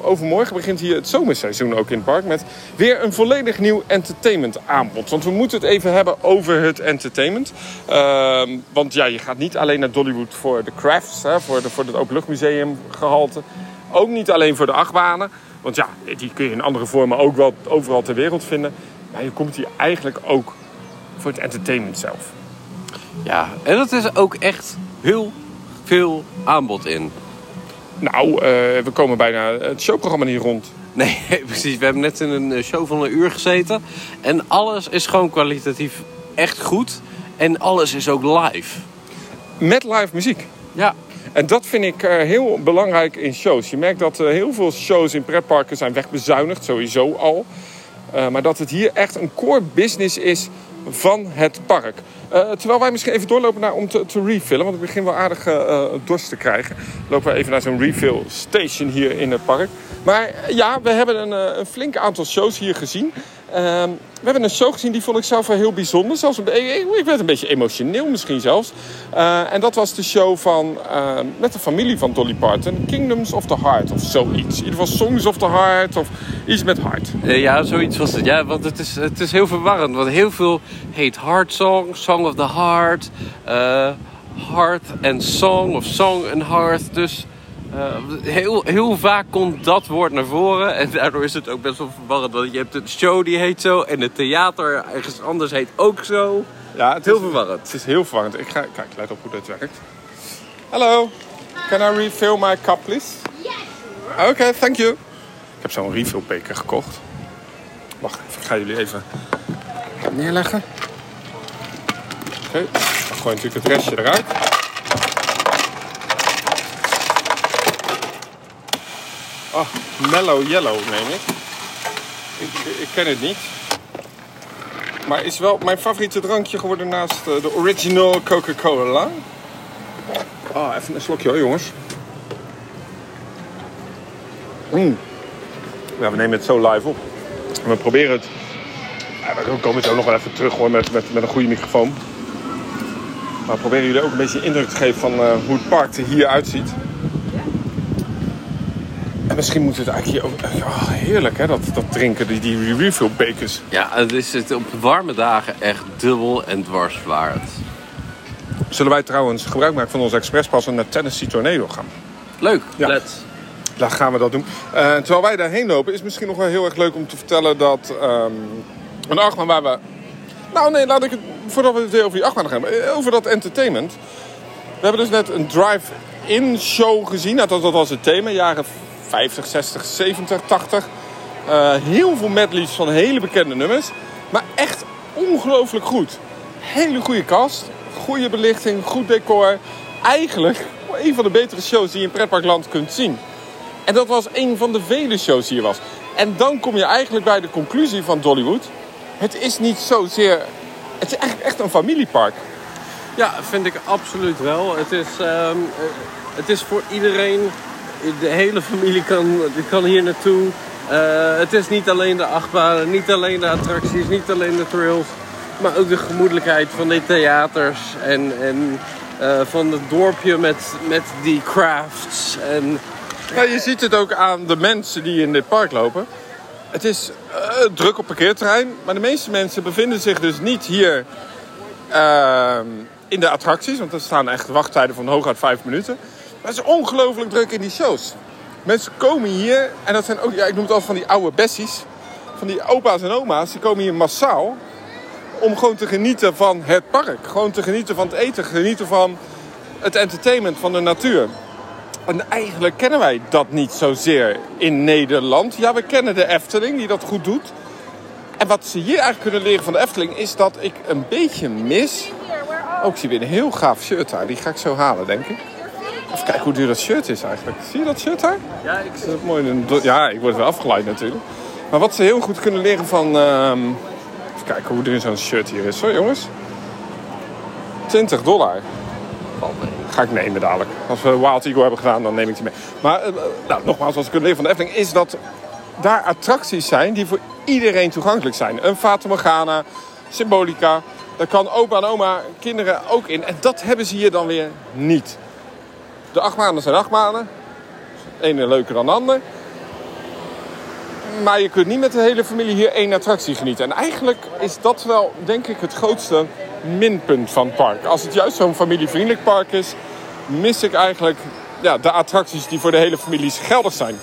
overmorgen, begint hier het zomerseizoen ook in het park. Met weer een volledig nieuw entertainment aanbod. Want we moeten het even hebben over het entertainment. Uh, want ja, je gaat niet alleen naar Dollywood voor de crafts, hè, voor, de, voor het openluchtmuseum gehalte. Ook niet alleen voor de achtbanen. Want ja, die kun je in andere vormen ook wel overal ter wereld vinden. Maar je komt hier eigenlijk ook voor het entertainment zelf. Ja, en dat is ook echt heel veel aanbod in. Nou, uh, we komen bijna het showprogramma niet rond. Nee, precies. We hebben net in een show van een uur gezeten. En alles is gewoon kwalitatief echt goed. En alles is ook live. Met live muziek. Ja. En dat vind ik uh, heel belangrijk in shows. Je merkt dat uh, heel veel shows in pretparken zijn wegbezuinigd, sowieso al. maar dat het hier echt een core business is van het park. Uh, terwijl wij misschien even doorlopen naar, om te, te refillen, want ik begin wel aardig uh, dorst te krijgen. Lopen we even naar zo'n refill station hier in het park. Maar ja, we hebben een, een flink aantal shows hier gezien. Uh, we hebben een show gezien die vond ik zelf wel heel bijzonder. Zelfs een, ik werd een beetje emotioneel misschien zelfs. Uh, en dat was de show van, uh, met de familie van Dolly Parton. Kingdoms of the Heart of zoiets. In ieder Songs of the Heart of iets met Heart. Uh, ja, zoiets was het. Ja, want het is, het is heel verwarrend. Want heel veel heet Heart Song, Song of the Heart, Heart and Song of Song and Heart. Dus... Uh, heel, heel vaak komt dat woord naar voren. En daardoor is het ook best wel verwarrend. Want je hebt een show die heet zo. En het theater ergens anders heet ook zo. Ja, het is heel verwarrend. Het is heel verwarrend. Ik ga, kijk, let op hoe dit werkt. Hallo. Can I refill my cup, please? Yes. Oké, okay, thank you. Ik heb zo'n refill beker gekocht. Wacht, ik ga jullie even neerleggen. Oké, dan gooi je natuurlijk het restje eruit. Oh, mellow yellow neem ik. ik. Ik ken het niet. Maar is wel mijn favoriete drankje geworden naast eh, de original Coca-Cola. Oh, even een slokje hoor, jongens. Mm. Ja, we nemen het zo live op. We proberen het. We komen zo nog wel even terug hoor, met, met, met een goede microfoon. Maar we proberen jullie ook een beetje indruk te geven van uh, hoe het park er hier uitziet. En misschien moet het eigenlijk hier ook... Oh, heerlijk hè, dat, dat drinken, die, die refill bekers. Ja, het is het op warme dagen echt dubbel en dwars waard. Zullen wij trouwens gebruik maken van onze expresspas en naar Tennessee Tornado gaan? Leuk, Ja. let's. Dan gaan we dat doen. Eh, terwijl wij daarheen lopen, is misschien nog wel heel erg leuk om te vertellen dat ehm, een achtbaan waar we. Nou nee, laat ik het voordat we het over die achtbaan gaan hebben, eh, over dat entertainment. We hebben dus net een drive-in show gezien. Nou, dat, dat was het thema, jaren 50, 60, 70, 80. Eh, heel veel medleys van hele bekende nummers. Maar echt ongelooflijk goed. Hele goede cast, goede belichting, goed decor. Eigenlijk een van de betere shows die je in pretparkland kunt zien. En dat was een van de vele shows die hier was. En dan kom je eigenlijk bij de conclusie van Dollywood. Het is niet zozeer... Het is eigenlijk echt een familiepark. Ja, vind ik absoluut wel. Het is, ehm, eh, het is voor iedereen. De hele familie kan, kan hier naartoe. Eh, het is niet alleen de achtbanen, niet alleen de attracties, niet alleen de thrills. Maar ook de gemoedelijkheid van die theaters en, en eh, van het dorpje met, met die crafts. En je ziet het ook aan de mensen die in dit park lopen. Het is eh, druk op parkeerterrein. Maar de meeste mensen bevinden zich dus niet hier ehm, in de attracties. Want er staan echt wachttijden van hooguit vijf minuten. Maar het is ongelooflijk druk in die shows. Mensen komen hier, en dat zijn ook, ja, ik noem het altijd van die oude bessies. Van die opa's en oma's, die komen hier massaal. Om gewoon te genieten van het park. Gewoon te genieten van het eten, genieten van het entertainment, van de natuur. En eigenlijk kennen wij dat niet zozeer in Nederland. Ja, we kennen de Efteling, die dat goed doet. En wat ze hier eigenlijk kunnen leren van de Efteling... is dat ik een beetje mis... Oh, ik zie weer een heel gaaf shirt daar. Die ga ik zo halen, denk ik. Even kijken hoe duur dat shirt is eigenlijk. Zie je dat shirt daar? ja, ik Is dat mooi? Ja, ik word wel afgeleid natuurlijk. Maar wat ze heel goed kunnen leren van... ehm, Even kijken hoe duur zo'n shirt hier is. Hoor, jongens. 20 dollar. Ga ik nemen dadelijk. Als we Wild Eagle hebben gedaan, dan neem ik die mee. Maar eh, nou, nogmaals, wat we kunnen leren van de Efteling... is dat daar attracties zijn die voor iedereen toegankelijk zijn. Een Fata Morgana, Symbolica. Daar kan opa en oma kinderen ook in. En dat hebben ze hier dan weer niet. De acht maanden zijn acht maanden. De ene leuker dan de ander. Maar je kunt niet met de hele familie hier één attractie genieten. En eigenlijk is dat wel, denk ik, het grootste minpunt van het park. Als het juist zo'n familievriendelijk park is, mis ik eigenlijk ja, de attracties die voor de hele familie geldig zijn.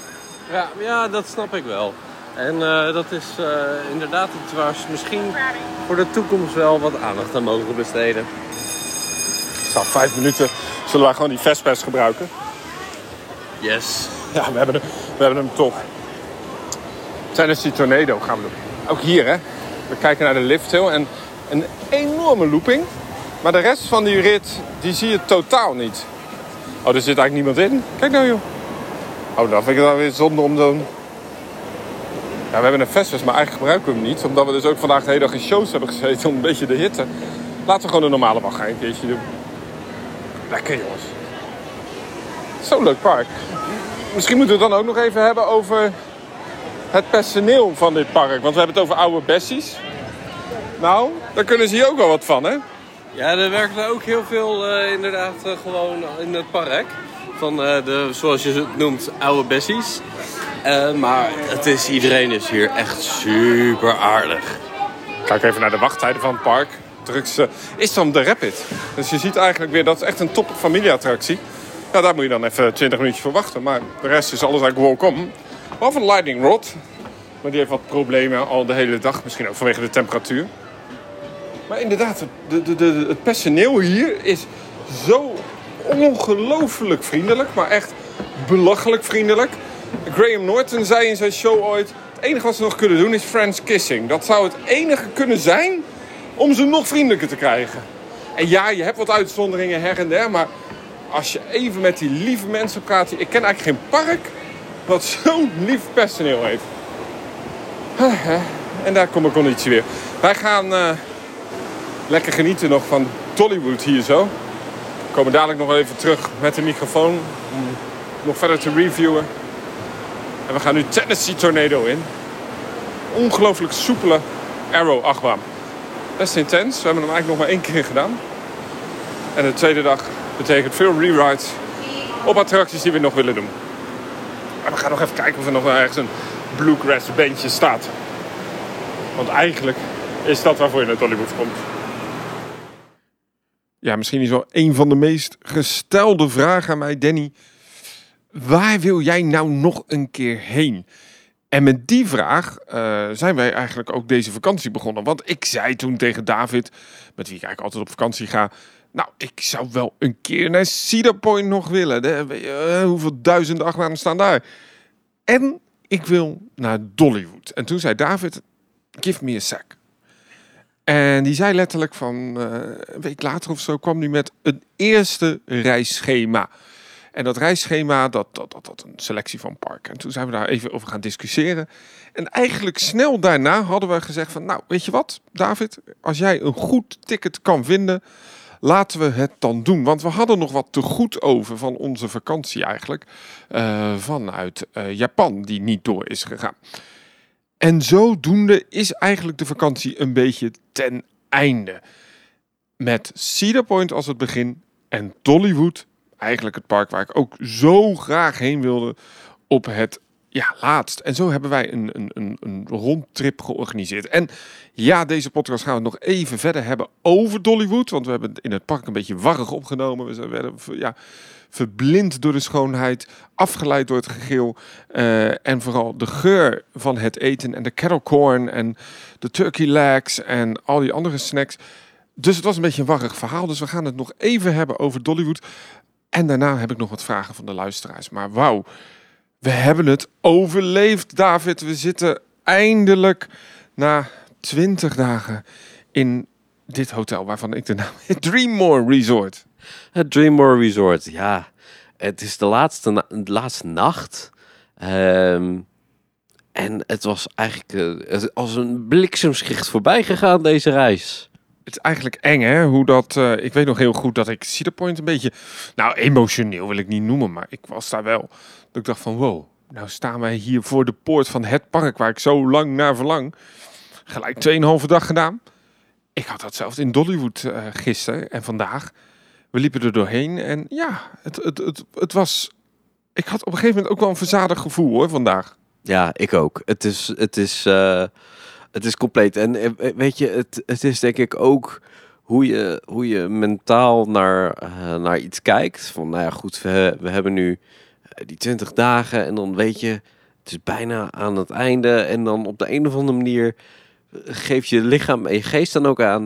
Ja, ja, dat snap ik wel. En eh, dat is eh, inderdaad iets waar ze misschien voor de toekomst wel wat aandacht aan mogen besteden. Zo, vijf minuten zullen wij gewoon die Vespers gebruiken. Yes. Ja, we hebben hem, we hebben hem toch. Tennessee Tornado gaan we doen. Ook hier, hè. We kijken naar de lifthill en een enorme looping. Maar de rest van die rit, die zie je totaal niet. Oh, er zit eigenlijk niemand in. Kijk nou, joh. Oh, dan vind ik het dan weer zonde om dan... Ja, we hebben een Vespas, maar eigenlijk gebruiken we hem niet. Omdat we dus ook vandaag de hele dag in shows hebben gezeten om een beetje de hitte. Laten we gewoon de normale wachtrij een keertje doen. Lekker, jongens. Zo'n leuk park. Misschien moeten we het dan ook nog even hebben over het personeel van dit park. Want we hebben het over oude bessies. Nou, daar kunnen ze hier ook wel wat van, hè? Ja, er werken ook heel veel eh, inderdaad eh, gewoon in het park. Van eh, de, zoals je het noemt, oude bessies. Eh, maar het is, iedereen is hier echt super aardig. Kijk even naar de wachttijden van het park. Drukste is dan de Rapid. Dus je ziet eigenlijk weer, dat is echt een top familieattractie. Ja, daar moet je dan even 20 minuutjes voor wachten. Maar de rest is alles eigenlijk welkom. Behalve een Lightning Rod. Maar die heeft wat problemen al de hele dag. Misschien ook vanwege de temperatuur. Maar inderdaad, de, de, de, het personeel hier is zo ongelooflijk vriendelijk. Maar echt belachelijk vriendelijk. Graham Norton zei in zijn show ooit... Het enige wat ze nog kunnen doen is friends kissing. Dat zou het enige kunnen zijn om ze nog vriendelijker te krijgen. En ja, je hebt wat uitzonderingen her en der, maar als je even met die lieve mensen praat... Ik ken eigenlijk geen park wat zo'n lief personeel heeft. En daar kom ik conditie weer. Wij gaan uh, lekker genieten nog van Dollywood hier zo. We komen dadelijk nog even terug met de microfoon om nog verder te reviewen. En we gaan nu Tennessee Tornado in. Ongelooflijk soepele Arrow achtbaan. Best intens. We hebben hem eigenlijk nog maar één keer gedaan. En de tweede dag betekent veel rewrites op attracties die we nog willen doen. En we gaan nog even kijken of er nog ergens een bluegrass bandje staat. Want eigenlijk is dat waarvoor je naar Hollywood komt. Ja, misschien is wel een van de meest gestelde vragen aan mij, Danny. Waar wil jij nou nog een keer heen? En met die vraag uh, zijn wij eigenlijk ook deze vakantie begonnen. Want ik zei toen tegen David, met wie ik eigenlijk altijd op vakantie ga... Nou, ik zou wel een keer naar Cedar Point nog willen. De, uh, hoeveel duizenden achtbanen staan daar? En ik wil naar Dollywood. En toen zei David, give me a sec. En die zei letterlijk van een week later of zo kwam hij met een eerste reisschema. En dat reisschema, dat, dat, dat, dat een selectie van parken. En toen zijn we daar even over gaan discussiëren. En eigenlijk snel daarna hadden we gezegd van, nou, weet je wat, David, als jij een goed ticket kan vinden, laten we het dan doen. Want we hadden nog wat te goed over van onze vakantie eigenlijk, uh, vanuit uh, Japan, die niet door is gegaan. En zodoende is eigenlijk de vakantie een beetje ten einde. Met Cedar Point als het begin en Dollywood, eigenlijk het park waar ik ook zo graag heen wilde, op het ja, laatst. En zo hebben wij een, een, een, een rondtrip georganiseerd. En ja, deze podcast gaan we nog even verder hebben over Dollywood. Want we hebben in het park een beetje warrig opgenomen. We werden ja, verblind door de schoonheid, afgeleid door het gegil. Uh, en vooral de geur van het eten en de kettle corn en de turkey legs en al die andere snacks. Dus het was een beetje een warrig verhaal. Dus we gaan het nog even hebben over Dollywood. En daarna heb ik nog wat vragen van de luisteraars. Maar wauw, we hebben het overleefd, David. We zitten eindelijk na 20 dagen in dit hotel waarvan ik de naam Dreammore Resort. Het Dreammore Resort, ja. Het is de laatste, de laatste nacht. Um, en het was eigenlijk uh, als een bliksemschicht voorbij gegaan, deze reis. Het is eigenlijk eng, hè? Hoe dat. Uh, ik weet nog heel goed dat ik Cedar Point een beetje. Nou, emotioneel wil ik niet noemen, maar ik was daar wel. Dat ik dacht van wow, nou staan wij hier voor de poort van het park waar ik zo lang naar verlang. Gelijk 2,5 dag gedaan. Ik had datzelfde in Dollywood uh, gisteren en vandaag. We liepen er doorheen en ja, het, het, het, het was... Ik had op een gegeven moment ook wel een verzadigd gevoel hoor, vandaag. Ja, ik ook. Het is, het is, uh, het is compleet. En uh, weet je, het, het is denk ik ook hoe je, hoe je mentaal naar, uh, naar iets kijkt. Van nou ja, goed, we, we hebben nu die 20 dagen en dan weet je, het is bijna aan het einde. En dan op de een of andere manier geeft je lichaam en je geest dan ook aan.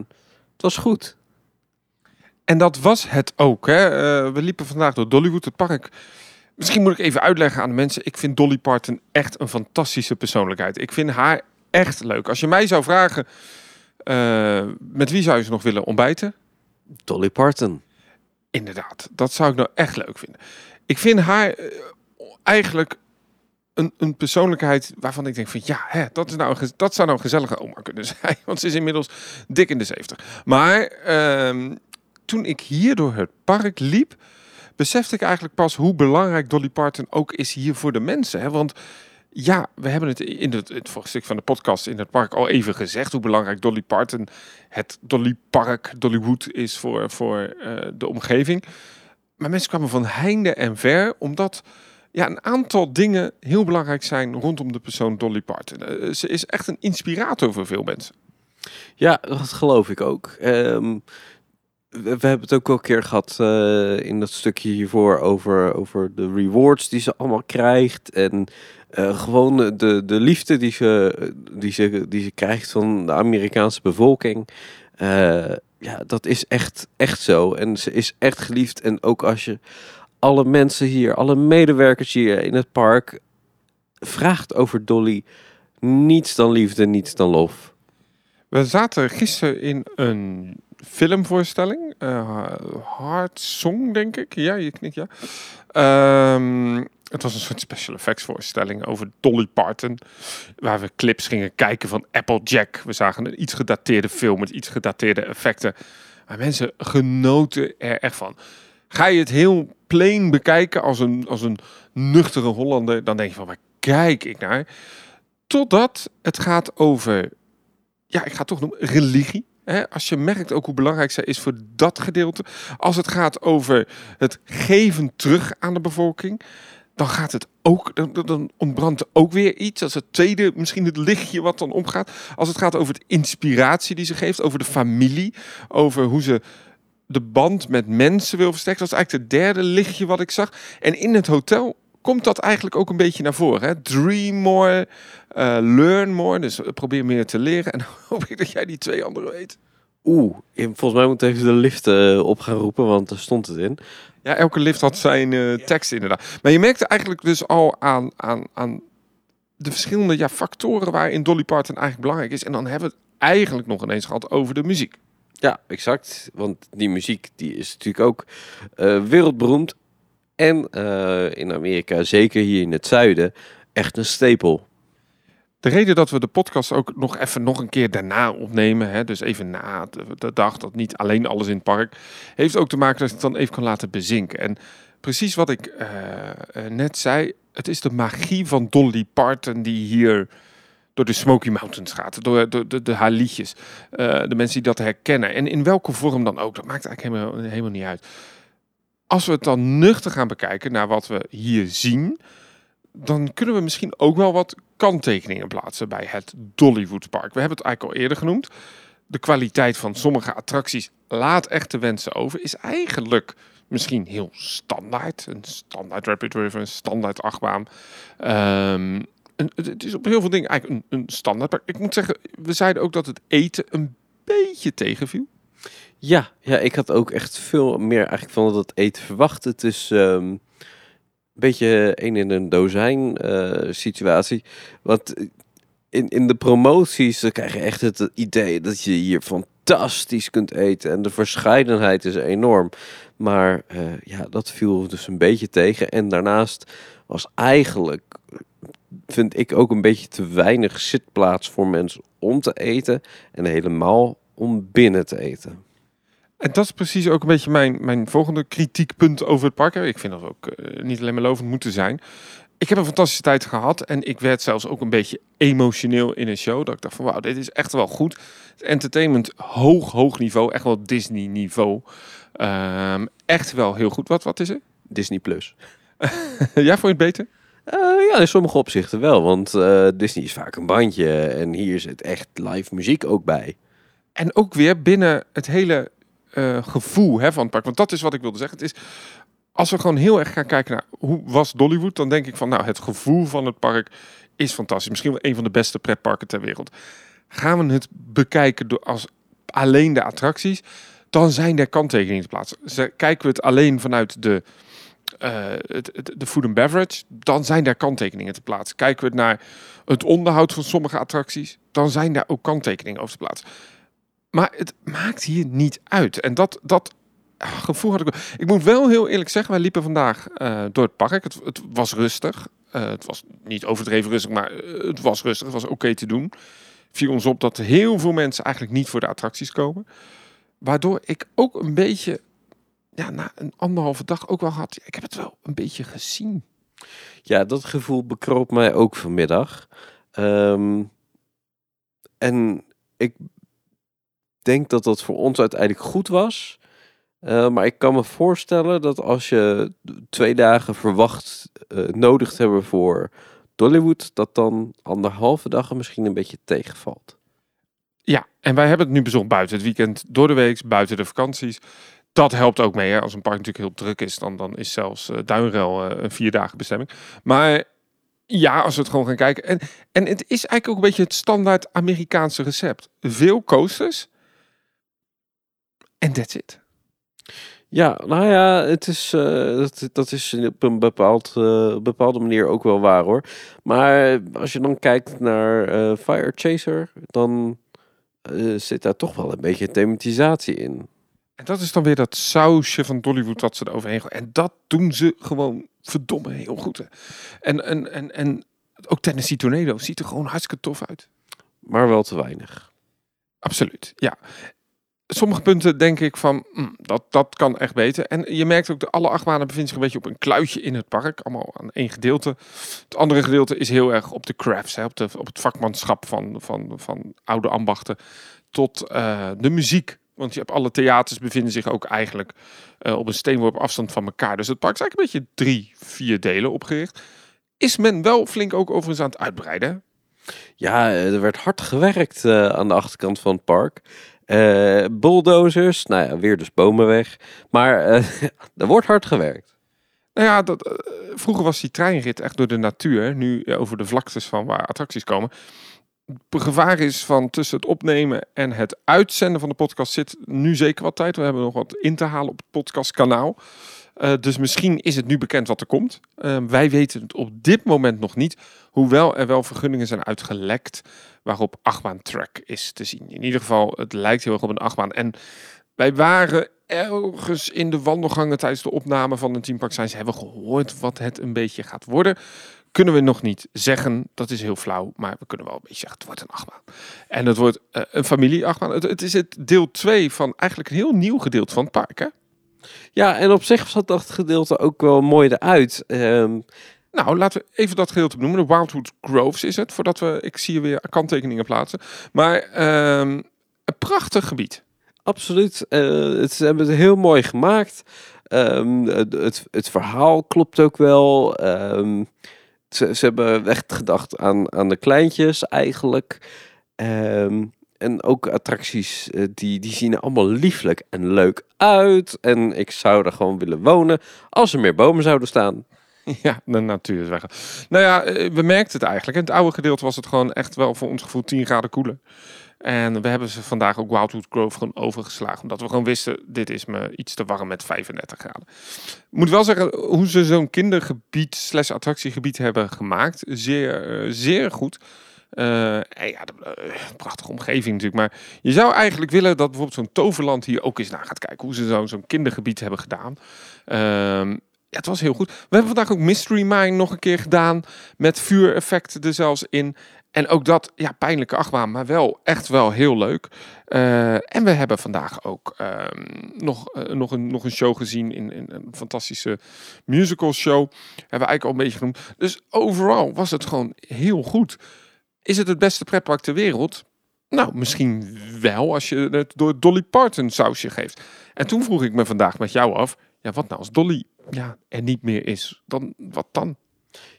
Het was goed. En dat was het ook. Hè? We liepen vandaag door Dollywood, het park. Misschien moet ik even uitleggen aan de mensen. Ik vind Dolly Parton echt een fantastische persoonlijkheid. Ik vind haar echt leuk. Als je mij zou vragen, uh, met wie zou je ze nog willen ontbijten? Dolly Parton. Inderdaad, dat zou ik nou echt leuk vinden. Ik vind haar uh, eigenlijk een, een, persoonlijkheid waarvan ik denk van ja, hè, dat, is nou, dat zou nou een gezellige oma kunnen zijn. Want ze is inmiddels dik in de 70. Maar uh, toen ik hier door het park liep, besefte ik eigenlijk pas hoe belangrijk Dolly Parton ook is hier voor de mensen. Hè? Want ja, we hebben het in het, het stuk van de podcast in het park al even gezegd hoe belangrijk Dolly Parton, het Dolly Park, Dollywood is voor, voor uh, de omgeving. Maar mensen kwamen van heinde en ver, omdat ja, een aantal dingen heel belangrijk zijn rondom de persoon Dolly Parton. Uh, ze is echt een inspirator voor veel mensen. Ja, dat geloof ik ook. Um, we, hebben het ook al een keer gehad uh, in dat stukje hiervoor over, over de rewards die ze allemaal krijgt. En uh, gewoon de, de liefde die ze, die, ze, die ze krijgt van de Amerikaanse bevolking. Uh, ja, dat is echt, echt zo. En ze is echt geliefd. En ook als je alle mensen hier, alle medewerkers hier in het park vraagt over Dolly, niets dan liefde, niets dan lof. We zaten gisteren in een filmvoorstelling. Uh, Hard Song, denk ik. Ja, je knikt ja. Ehm, het was een soort special effects voorstelling over Dolly Parton. Waar we clips gingen kijken van Applejack. We zagen een iets gedateerde film met iets gedateerde effecten. Maar mensen genoten er echt van. Ga je het heel plain bekijken als een, als een nuchtere Hollander, dan denk je van waar kijk ik naar? Totdat het gaat over, ja, ik ga het toch noemen, religie. Als je merkt ook hoe belangrijk zij is voor dat gedeelte. Als het gaat over het geven terug aan de bevolking dan gaat het ook, dan, ontbrandt ook weer iets. Is het tweede, misschien het lichtje wat dan omgaat. Als het gaat over de inspiratie die ze geeft, over de familie, over hoe ze de band met mensen wil versterken. Dat is eigenlijk het derde lichtje wat ik zag. En in het hotel komt dat eigenlijk ook een beetje naar voren. Hè? Dream more, uh, learn more. Dus probeer meer te leren. En hoop ik dat jij die twee andere weet. Oeh, volgens mij moet even de lift uh, op gaan roepen, want er stond het in. Ja, elke lift had zijn uh, tekst inderdaad. Maar je merkte eigenlijk dus al aan, aan, aan de verschillende ja, factoren waarin Dolly Parton eigenlijk belangrijk is. En dan hebben we het eigenlijk nog ineens gehad over de muziek. Ja, exact. Want die muziek die is natuurlijk ook uh, wereldberoemd. En in Amerika, zeker hier in het zuiden, echt een stapel. De reden dat we de podcast ook nog even nog een keer daarna opnemen, hè, dus even na de, dag, dat niet alleen alles in het park, heeft ook te maken dat ik het dan even kan laten bezinken. En precies wat ik uh, net zei, het is de magie van Dolly Parton die hier door de Smoky Mountains gaat, door, door haar liedjes, de mensen die dat herkennen. En in welke vorm dan ook, dat maakt eigenlijk helemaal, helemaal niet uit. Als we het dan nuchter gaan bekijken naar wat we hier zien, dan kunnen we misschien ook wel wat kanttekeningen plaatsen bij het Dollywood Park. We hebben het eigenlijk al eerder genoemd. De kwaliteit van sommige attracties laat echt te wensen over. Is eigenlijk misschien heel standaard. Een standaard Rapid River, een standaard achtbaan. Um, het is op heel veel dingen eigenlijk een, een standaard park. Ik moet zeggen, we zeiden ook dat het eten een beetje tegenviel. Ja, ja, ik had ook echt veel meer eigenlijk van dat eten verwacht. Het is... Um beetje een in een dozijn uh, situatie. Want in, in de promoties krijg je echt het idee dat je hier fantastisch kunt eten. En de verscheidenheid is enorm. Maar uh, ja, dat viel dus een beetje tegen. En daarnaast was eigenlijk, vind ik ook een beetje te weinig zitplaats voor mensen om te eten. En helemaal om binnen te eten. En dat is precies ook een beetje mijn, mijn volgende kritiekpunt over het park. Ik vind dat ook uh, niet alleen maar lovend moeten zijn. Ik heb een fantastische tijd gehad en ik werd zelfs ook een beetje emotioneel in een show. Dat ik dacht van wauw, dit is echt wel goed. Entertainment hoog, hoog niveau. Echt wel Disney niveau. Um, echt wel heel goed. Wat, wat is er? Disney Plus. ja, vond je het beter? Uh, ja, in sommige opzichten wel. Want uh, Disney is vaak een bandje. En hier zit echt live muziek ook bij. En ook weer binnen het hele uh, gevoel hè, van het park. Want dat is wat ik wilde zeggen. Het is, als we gewoon heel erg gaan kijken naar hoe was Dollywood, dan denk ik van nou, het gevoel van het park is fantastisch. Misschien wel een van de beste pretparken ter wereld. Gaan we het bekijken door als alleen de attracties, dan zijn er kanttekeningen te plaatsen. Kijken we het alleen vanuit de, het, de food and beverage, dan zijn daar kanttekeningen te plaatsen. Kijken we het naar het onderhoud van sommige attracties, dan zijn daar ook kanttekeningen over te plaatsen. Maar het maakt hier niet uit. En dat, dat gevoel had ik. Ik moet wel heel eerlijk zeggen, wij liepen vandaag uh, door het park. Het, het was rustig. Uh, het was niet overdreven rustig, maar uh, het was rustig. Het was oké te doen. Viel ons op dat heel veel mensen eigenlijk niet voor de attracties komen. Waardoor ik ook een beetje, ja, na een anderhalve dag ook wel had. Ik heb het wel een beetje gezien. Ja, dat gevoel bekroop mij ook vanmiddag. Um, en ik denk dat dat voor ons uiteindelijk goed was. Uh, maar ik kan me voorstellen dat als je twee dagen verwacht uh, nodig hebben voor Dollywood, dat dan anderhalve dagen misschien een beetje tegenvalt. Ja, en wij hebben het nu bezocht buiten het weekend, door de week, buiten de vakanties. Dat helpt ook mee. Hè? Als een park natuurlijk heel druk is, dan, dan is zelfs uh, Duinrel een vier dagen bestemming. Maar ja, als we het gewoon gaan kijken. En, en het is eigenlijk ook een beetje het standaard Amerikaanse recept. Veel coasters, en that's it. Ja, nou ja, het is, uh, dat, dat is op een bepaald, uh, bepaalde manier ook wel waar hoor. Maar als je dan kijkt naar uh, Fire Chaser, dan eh, zit daar toch wel een beetje thematisatie in. En dat is dan weer dat sausje van Dollywood dat ze er overheen gooien. En dat doen ze gewoon verdomme heel goed. Hè. En, en, en, en ook Tennessee Tornado ziet er gewoon hartstikke tof uit. Maar wel te weinig. Absoluut, ja. Sommige punten denk ik van, hm, dat, dat kan echt beter. En je merkt ook, de alle achtbanen bevinden zich een beetje op een kluitje in het park. Allemaal aan één gedeelte. Het andere gedeelte is heel erg op de crafts, hè, op, de, op het vakmanschap van, van, van oude ambachten. Tot eh, de muziek. Want je hebt alle theaters bevinden zich ook eigenlijk uh, op een steenworp afstand van elkaar. Dus het park is eigenlijk een beetje drie, vier delen opgericht. Is men wel flink ook overigens aan het uitbreiden? Ja, er werd hard gewerkt aan de achterkant van het park. Uh, bulldozers, nou ja, weer dus bomen weg. Maar uh, er wordt hard gewerkt. Nou ja, dat, uh, vroeger was die treinrit echt door de natuur. Nu over de vlaktes van waar attracties komen. Het gevaar is van tussen het opnemen en het uitzenden van de podcast zit nu zeker wat tijd. We hebben nog wat in te halen op het podcastkanaal. Uh, dus misschien is het nu bekend wat er komt. Wij weten het op dit moment nog niet. Hoewel er wel vergunningen zijn uitgelekt waarop achtbaan track is te zien. In ieder geval, het lijkt heel erg op een achtbaan. En wij waren ergens in de wandelgangen tijdens de opname van een teampark zijn. Ze hebben gehoord wat het een beetje gaat worden. Kunnen we nog niet zeggen, dat is heel flauw, maar we kunnen wel een beetje zeggen, het wordt een achtbaan. En het wordt uh, een familie-achtbaan. Het, het, is het deel 2 van eigenlijk een heel nieuw gedeelte van het park, hè? Ja, en op zich zat dat gedeelte ook wel mooi eruit. Um... Nou, laten we even dat gedeelte benoemen. De Wildwood Groves is het, voordat we, ik zie weer kanttekeningen plaatsen. Maar um, een prachtig gebied. Absoluut. Het, ze hebben het heel mooi gemaakt. Um, het, het, verhaal klopt ook wel. Um, ze, ze, hebben echt gedacht aan, aan de kleintjes eigenlijk. En ook attracties, uh, die, die zien er allemaal lieflijk en leuk uit. En ik zou er gewoon willen wonen als er meer bomen zouden staan. Ja, de natuur is weg. Nou ja, we merkten het eigenlijk. In het oude gedeelte was het gewoon echt wel voor ons gevoel 10 graden koeler. En we hebben ze vandaag ook Wildwood Grove gewoon overgeslagen. Omdat we gewoon wisten, dit is me iets te warm met 35 graden. Moet wel zeggen, hoe ze zo'n kindergebied slash attractiegebied hebben gemaakt. Zeer, uh, zeer goed. En ja, prachtige omgeving natuurlijk. Maar je zou eigenlijk willen dat bijvoorbeeld zo'n toverland hier ook eens naar gaat kijken. Hoe ze zo'n zo'n kindergebied hebben gedaan. Uh, ja, het was heel goed. We hebben vandaag ook Mystery Mine nog een keer gedaan. Met vuureffecten er zelfs in. En ook dat, ja, pijnlijke achtbaan, maar wel echt wel heel leuk. Uh, en we hebben vandaag ook uh, nog, uh, nog, een, nog een show gezien in, in, een fantastische musical show. Hebben we eigenlijk al een beetje genoemd. Dus overal was het gewoon heel goed. Is het het beste pretpark ter wereld? Nou, misschien wel als je het door Dolly Parton sausje geeft. En toen vroeg ik me vandaag met jou af, ja, wat nou als Dolly ja, er niet meer is? Dan, wat dan?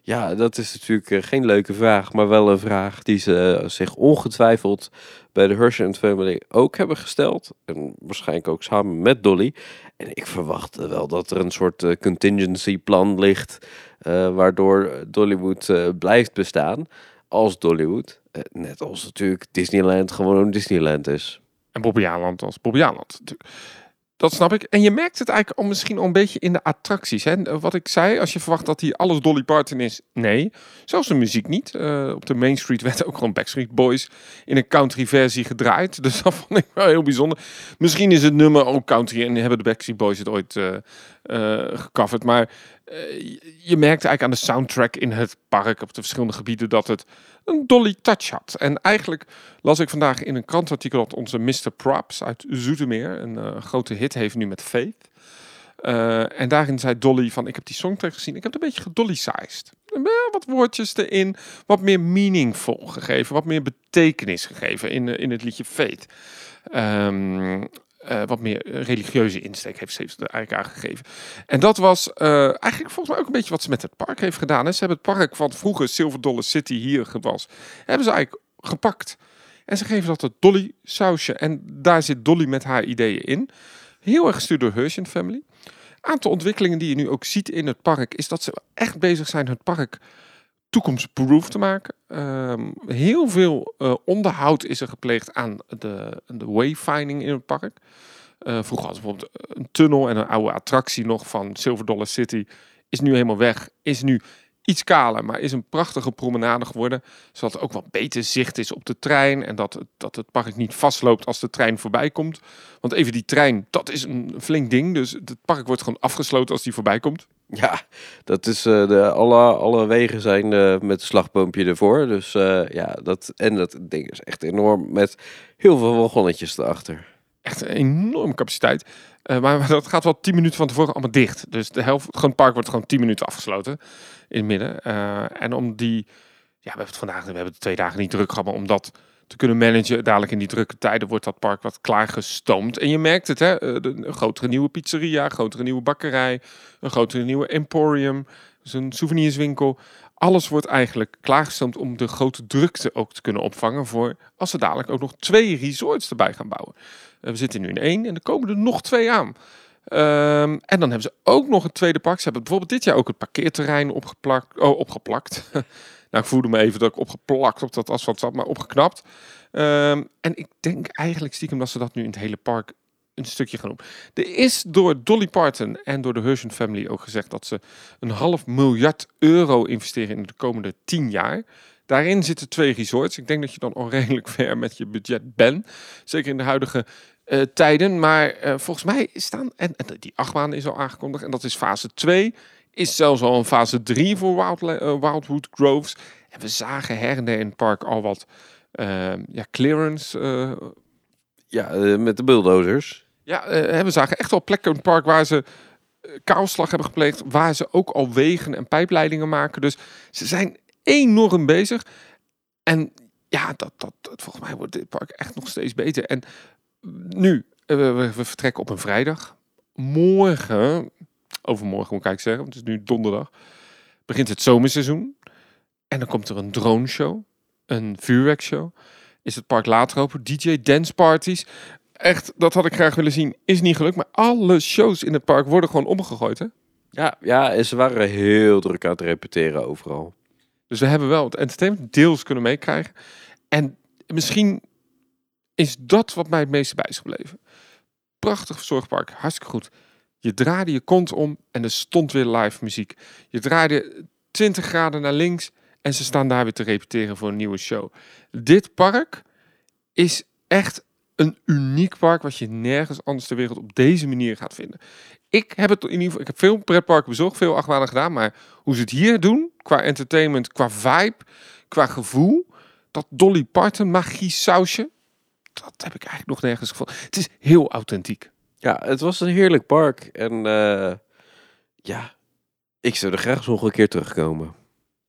Ja, dat is natuurlijk geen leuke vraag, maar wel een vraag die ze zich ongetwijfeld bij de Hershey Family ook hebben gesteld. En waarschijnlijk ook samen met Dolly. En ik verwacht wel dat er een soort contingency plan ligt, uh, waardoor Dollywood uh, blijft bestaan als Dollywood. net als natuurlijk Disneyland gewoon Disneyland is. En Bobbejaanland als Bobbejaanland natuurlijk. Dat snap ik. En je merkt het eigenlijk al misschien al een beetje in de attracties. Hè? Wat ik zei, als je verwacht dat hier alles Dolly Parton is. Nee, zelfs de muziek niet. Uh, op de Main Street werd ook gewoon Backstreet Boys in een country versie gedraaid. Dus dat vond ik wel heel bijzonder. Misschien is het nummer ook country en hebben de Backstreet Boys het ooit uh, uh, gecoverd. Maar je merkte eigenlijk aan de soundtrack in het park op de verschillende gebieden dat het een dolly touch had. En eigenlijk las ik vandaag in een krantartikel dat onze Mr. Props uit Zoetermeer een uh, grote hit heeft nu met Faith. Uh, en daarin zei Dolly van, ik heb die songtrack gezien, ik heb het een beetje gedolly-sized. Wat woordjes erin, wat meer meaningful gegeven, wat meer betekenis gegeven in, in het liedje Faith. Um, uh, wat meer religieuze insteek heeft ze eigenlijk aangegeven. En dat was uh, eigenlijk volgens mij ook een beetje wat ze met het park heeft gedaan. Hè. Ze hebben het park van vroeger Silver Dollar City hier was, hebben ze eigenlijk gepakt. En ze geven dat het Dolly sausje. En daar zit Dolly met haar ideeën in. Heel erg gestuurd door Hershey Family. Aantal ontwikkelingen die je nu ook ziet in het park, is dat ze echt bezig zijn het park toekomstproof te maken. Um, heel veel uh, onderhoud is er gepleegd aan de, de wayfinding in het park. Uh, vroeger had bijvoorbeeld een tunnel en een oude attractie nog van Silver Dollar City. Is nu helemaal weg. Is nu iets kaler, maar is een prachtige promenade geworden. Zodat er ook wat beter zicht is op de trein. En dat, dat het park niet vastloopt als de trein voorbij komt. Want even die trein, dat is een flink ding. Dus het park wordt gewoon afgesloten als die voorbij komt. Ja, dat is eh, de, alle, alle wegen zijn eh, met slagboompje ervoor. Dus eh, ja, dat, en dat ding is echt enorm met heel veel wagonnetjes erachter. Echt een enorme capaciteit. Maar dat gaat wel 10 minuten van tevoren allemaal dicht. Dus de helft, gewoon het park wordt gewoon 10 minuten afgesloten in het midden. En om die, ja, we hebben het vandaag, we hebben het twee dagen niet druk gehad, maar om dat te kunnen managen, dadelijk in die drukke tijden wordt dat park wat klaargestoomd. En je merkt het, hè, eh, een grotere nieuwe pizzeria, een grotere nieuwe bakkerij, een grotere nieuwe emporium, dus souvenirswinkel. Alles wordt eigenlijk klaargestoomd om de grote drukte ook te kunnen opvangen voor als ze dadelijk ook nog twee resorts erbij gaan bouwen. Eh, we zitten nu in één en er komen er nog twee aan. Ehm, en dan hebben ze ook nog een tweede park. Ze hebben bijvoorbeeld dit jaar ook het parkeerterrein opgeplakt. Oh, opgeplakt. nou, ik voelde me even dat ik opgeplakt op dat asfalt zat, maar opgeknapt. Ehm, en ik denk eigenlijk stiekem dat ze dat nu in het hele park een stukje gaan doen. Er is door Dolly Parton en door de Herschel Family ook gezegd dat ze een half miljard euro investeren in de komende tien jaar. Daarin zitten twee resorts. Ik denk dat je dan al redelijk ver met je budget bent. Zeker in de huidige eh, tijden. Maar eh, volgens mij staan, en, en die achtbaan is al aangekondigd, en dat is fase 2. Is zelfs al een fase 3 voor Wild, eh, Wildwood Groves. En we zagen her en der in het park al wat eh, ja, clearance. eh, Ja, eh, met de bulldozers. ja, we zagen echt wel plekken in het park waar ze kaalslag hebben gepleegd. Waar ze ook al wegen en pijpleidingen maken. Dus ze zijn enorm bezig. En ja, dat, dat, dat, volgens mij wordt dit park echt nog steeds beter. En nu, we vertrekken op een vrijdag. Morgen, overmorgen moet ik eigenlijk zeggen, want het is nu donderdag, begint het zomerseizoen. En dan komt er een drone show, een vuurwerkshow. Is het park later open, DJ dance parties. Echt, dat had ik graag willen zien. Is niet gelukt, maar alle shows in het park worden gewoon omgegooid. Hè? Ja, ja, en ze waren heel druk aan het repeteren overal. Dus we hebben wel het entertainment deels kunnen meekrijgen. En misschien is dat wat mij het meeste bij is gebleven. Prachtig verzorgd park, hartstikke goed. Je draaide je kont om en er stond weer live muziek. Je draaide 20 graden naar links en ze staan daar weer te repeteren voor een nieuwe show. Dit park is echt een uniek park wat je nergens anders ter wereld op deze manier gaat vinden. Ik heb het in ieder geval, ik heb veel pretparken bezocht, veel achtbanen gedaan, maar hoe ze het hier doen, qua entertainment, qua vibe, qua gevoel, dat Dolly Parton magie sausje, dat heb ik eigenlijk nog nergens gevonden. Het is heel authentiek. Ja, het was een heerlijk park. En eh, ja, ik zou er graag nog een keer terugkomen.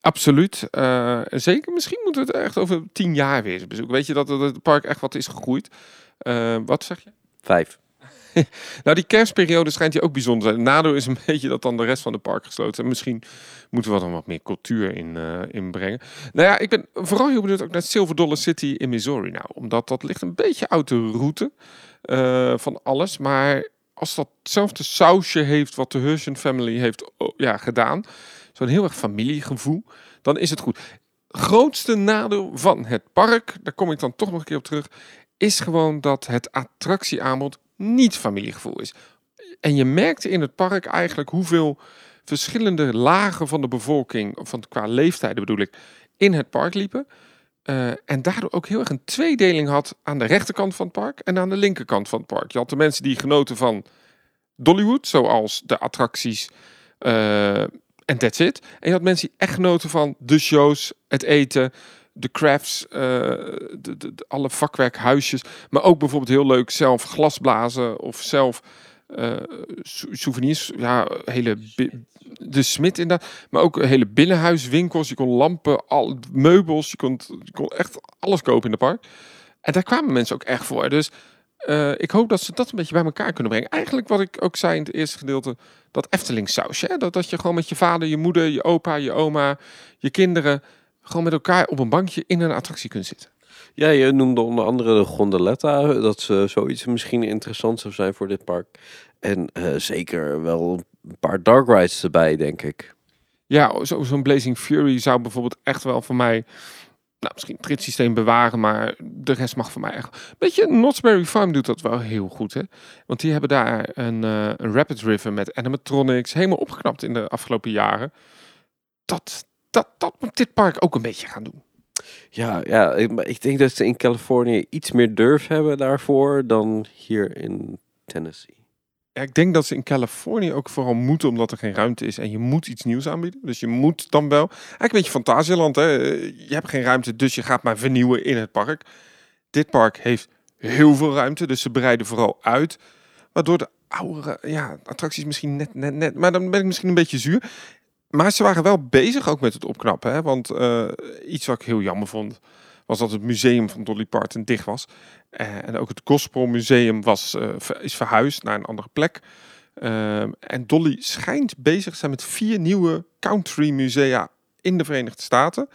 Absoluut. Eh, zeker, misschien moeten we het echt over tien jaar weer eens bezoeken. Weet je dat het het park echt wat is gegroeid? Eh, wat zeg je? Vijf. Nou, die kerstperiode schijnt hier ook bijzonder zijn. Nadeel is een beetje dat dan de rest van de park gesloten. En misschien moeten we dan wat meer cultuur in, eh, inbrengen. Nou ja, ik ben vooral heel benieuwd ook naar Silver Dollar City in Missouri nou. Omdat dat ligt een beetje uit de route eh, van alles. Maar als dat hetzelfde sausje heeft wat de Herschel Family heeft oh, ja, gedaan. Zo'n heel erg familiegevoel. Dan is het goed. Grootste nadeel van het park, daar kom ik dan toch nog een keer op terug, is gewoon dat het attractieaanbod niet familiegevoel is. En je merkte in het park eigenlijk hoeveel verschillende lagen van de bevolking, van qua leeftijden bedoel ik, in het park liepen. Eh, en daardoor ook heel erg een tweedeling had aan de rechterkant van het park en aan de linkerkant van het park. Je had de mensen die genoten van Dollywood, zoals de attracties eh, en that's it. En je had mensen die echt genoten van de shows, het eten, de crafts, eh, de, alle vakwerkhuisjes. Maar ook bijvoorbeeld heel leuk zelf glasblazen of zelf eh, sou- souvenirs. Ja, hele de smid inderdaad. Maar ook hele binnenhuiswinkels. Je kon lampen, al, meubels. Je kon, je kon echt alles kopen in het park. En daar kwamen mensen ook echt voor. Dus eh, ik hoop dat ze dat een beetje bij elkaar kunnen brengen. Eigenlijk wat ik ook zei in het eerste gedeelte. Dat Efteling sausje. Hè? Dat, dat je gewoon met je vader, je moeder, je opa, je oma, je kinderen... gewoon met elkaar op een bankje in een attractie kunt zitten. Ja, je noemde onder andere de gondoletta. Dat ze zoiets misschien interessant zou zijn voor dit park. En eh, zeker wel een paar dark rides erbij, denk ik. Ja, zo- zo'n Blazing Fury zou bijvoorbeeld echt wel voor mij... Nou, misschien het ritssysteem bewaren, maar de rest mag voor mij echt... Weet je, Knott's Berry Farm doet dat wel heel goed, hè? Want die hebben daar een, eh, een Rapid River met animatronics... helemaal opgeknapt in de afgelopen jaren. dat, dat, dat moet dit park ook een beetje gaan doen. Ja, ja ik, maar ik denk dat ze in Californië iets meer durf hebben daarvoor dan hier in Tennessee. Ja, ik denk dat ze in Californië ook vooral moeten omdat er geen ruimte is en je moet iets nieuws aanbieden. Dus je moet dan wel. Eigenlijk een beetje Fantasieland. Hè? Je hebt geen ruimte, dus je gaat maar vernieuwen in het park. Dit park heeft heel veel ruimte, dus ze breiden vooral uit. Waardoor de oudere ja, attracties misschien net, net, net. Maar dan ben ik misschien een beetje zuur. Maar ze waren wel bezig ook met het opknappen. Hè? Want uh, iets wat ik heel jammer vond, was dat het museum van Dolly Parton dicht was. Uh, en ook het Gospel Museum was, uh, is verhuisd naar een andere plek. en Dolly schijnt bezig te zijn met vier nieuwe country musea in de Verenigde Staten.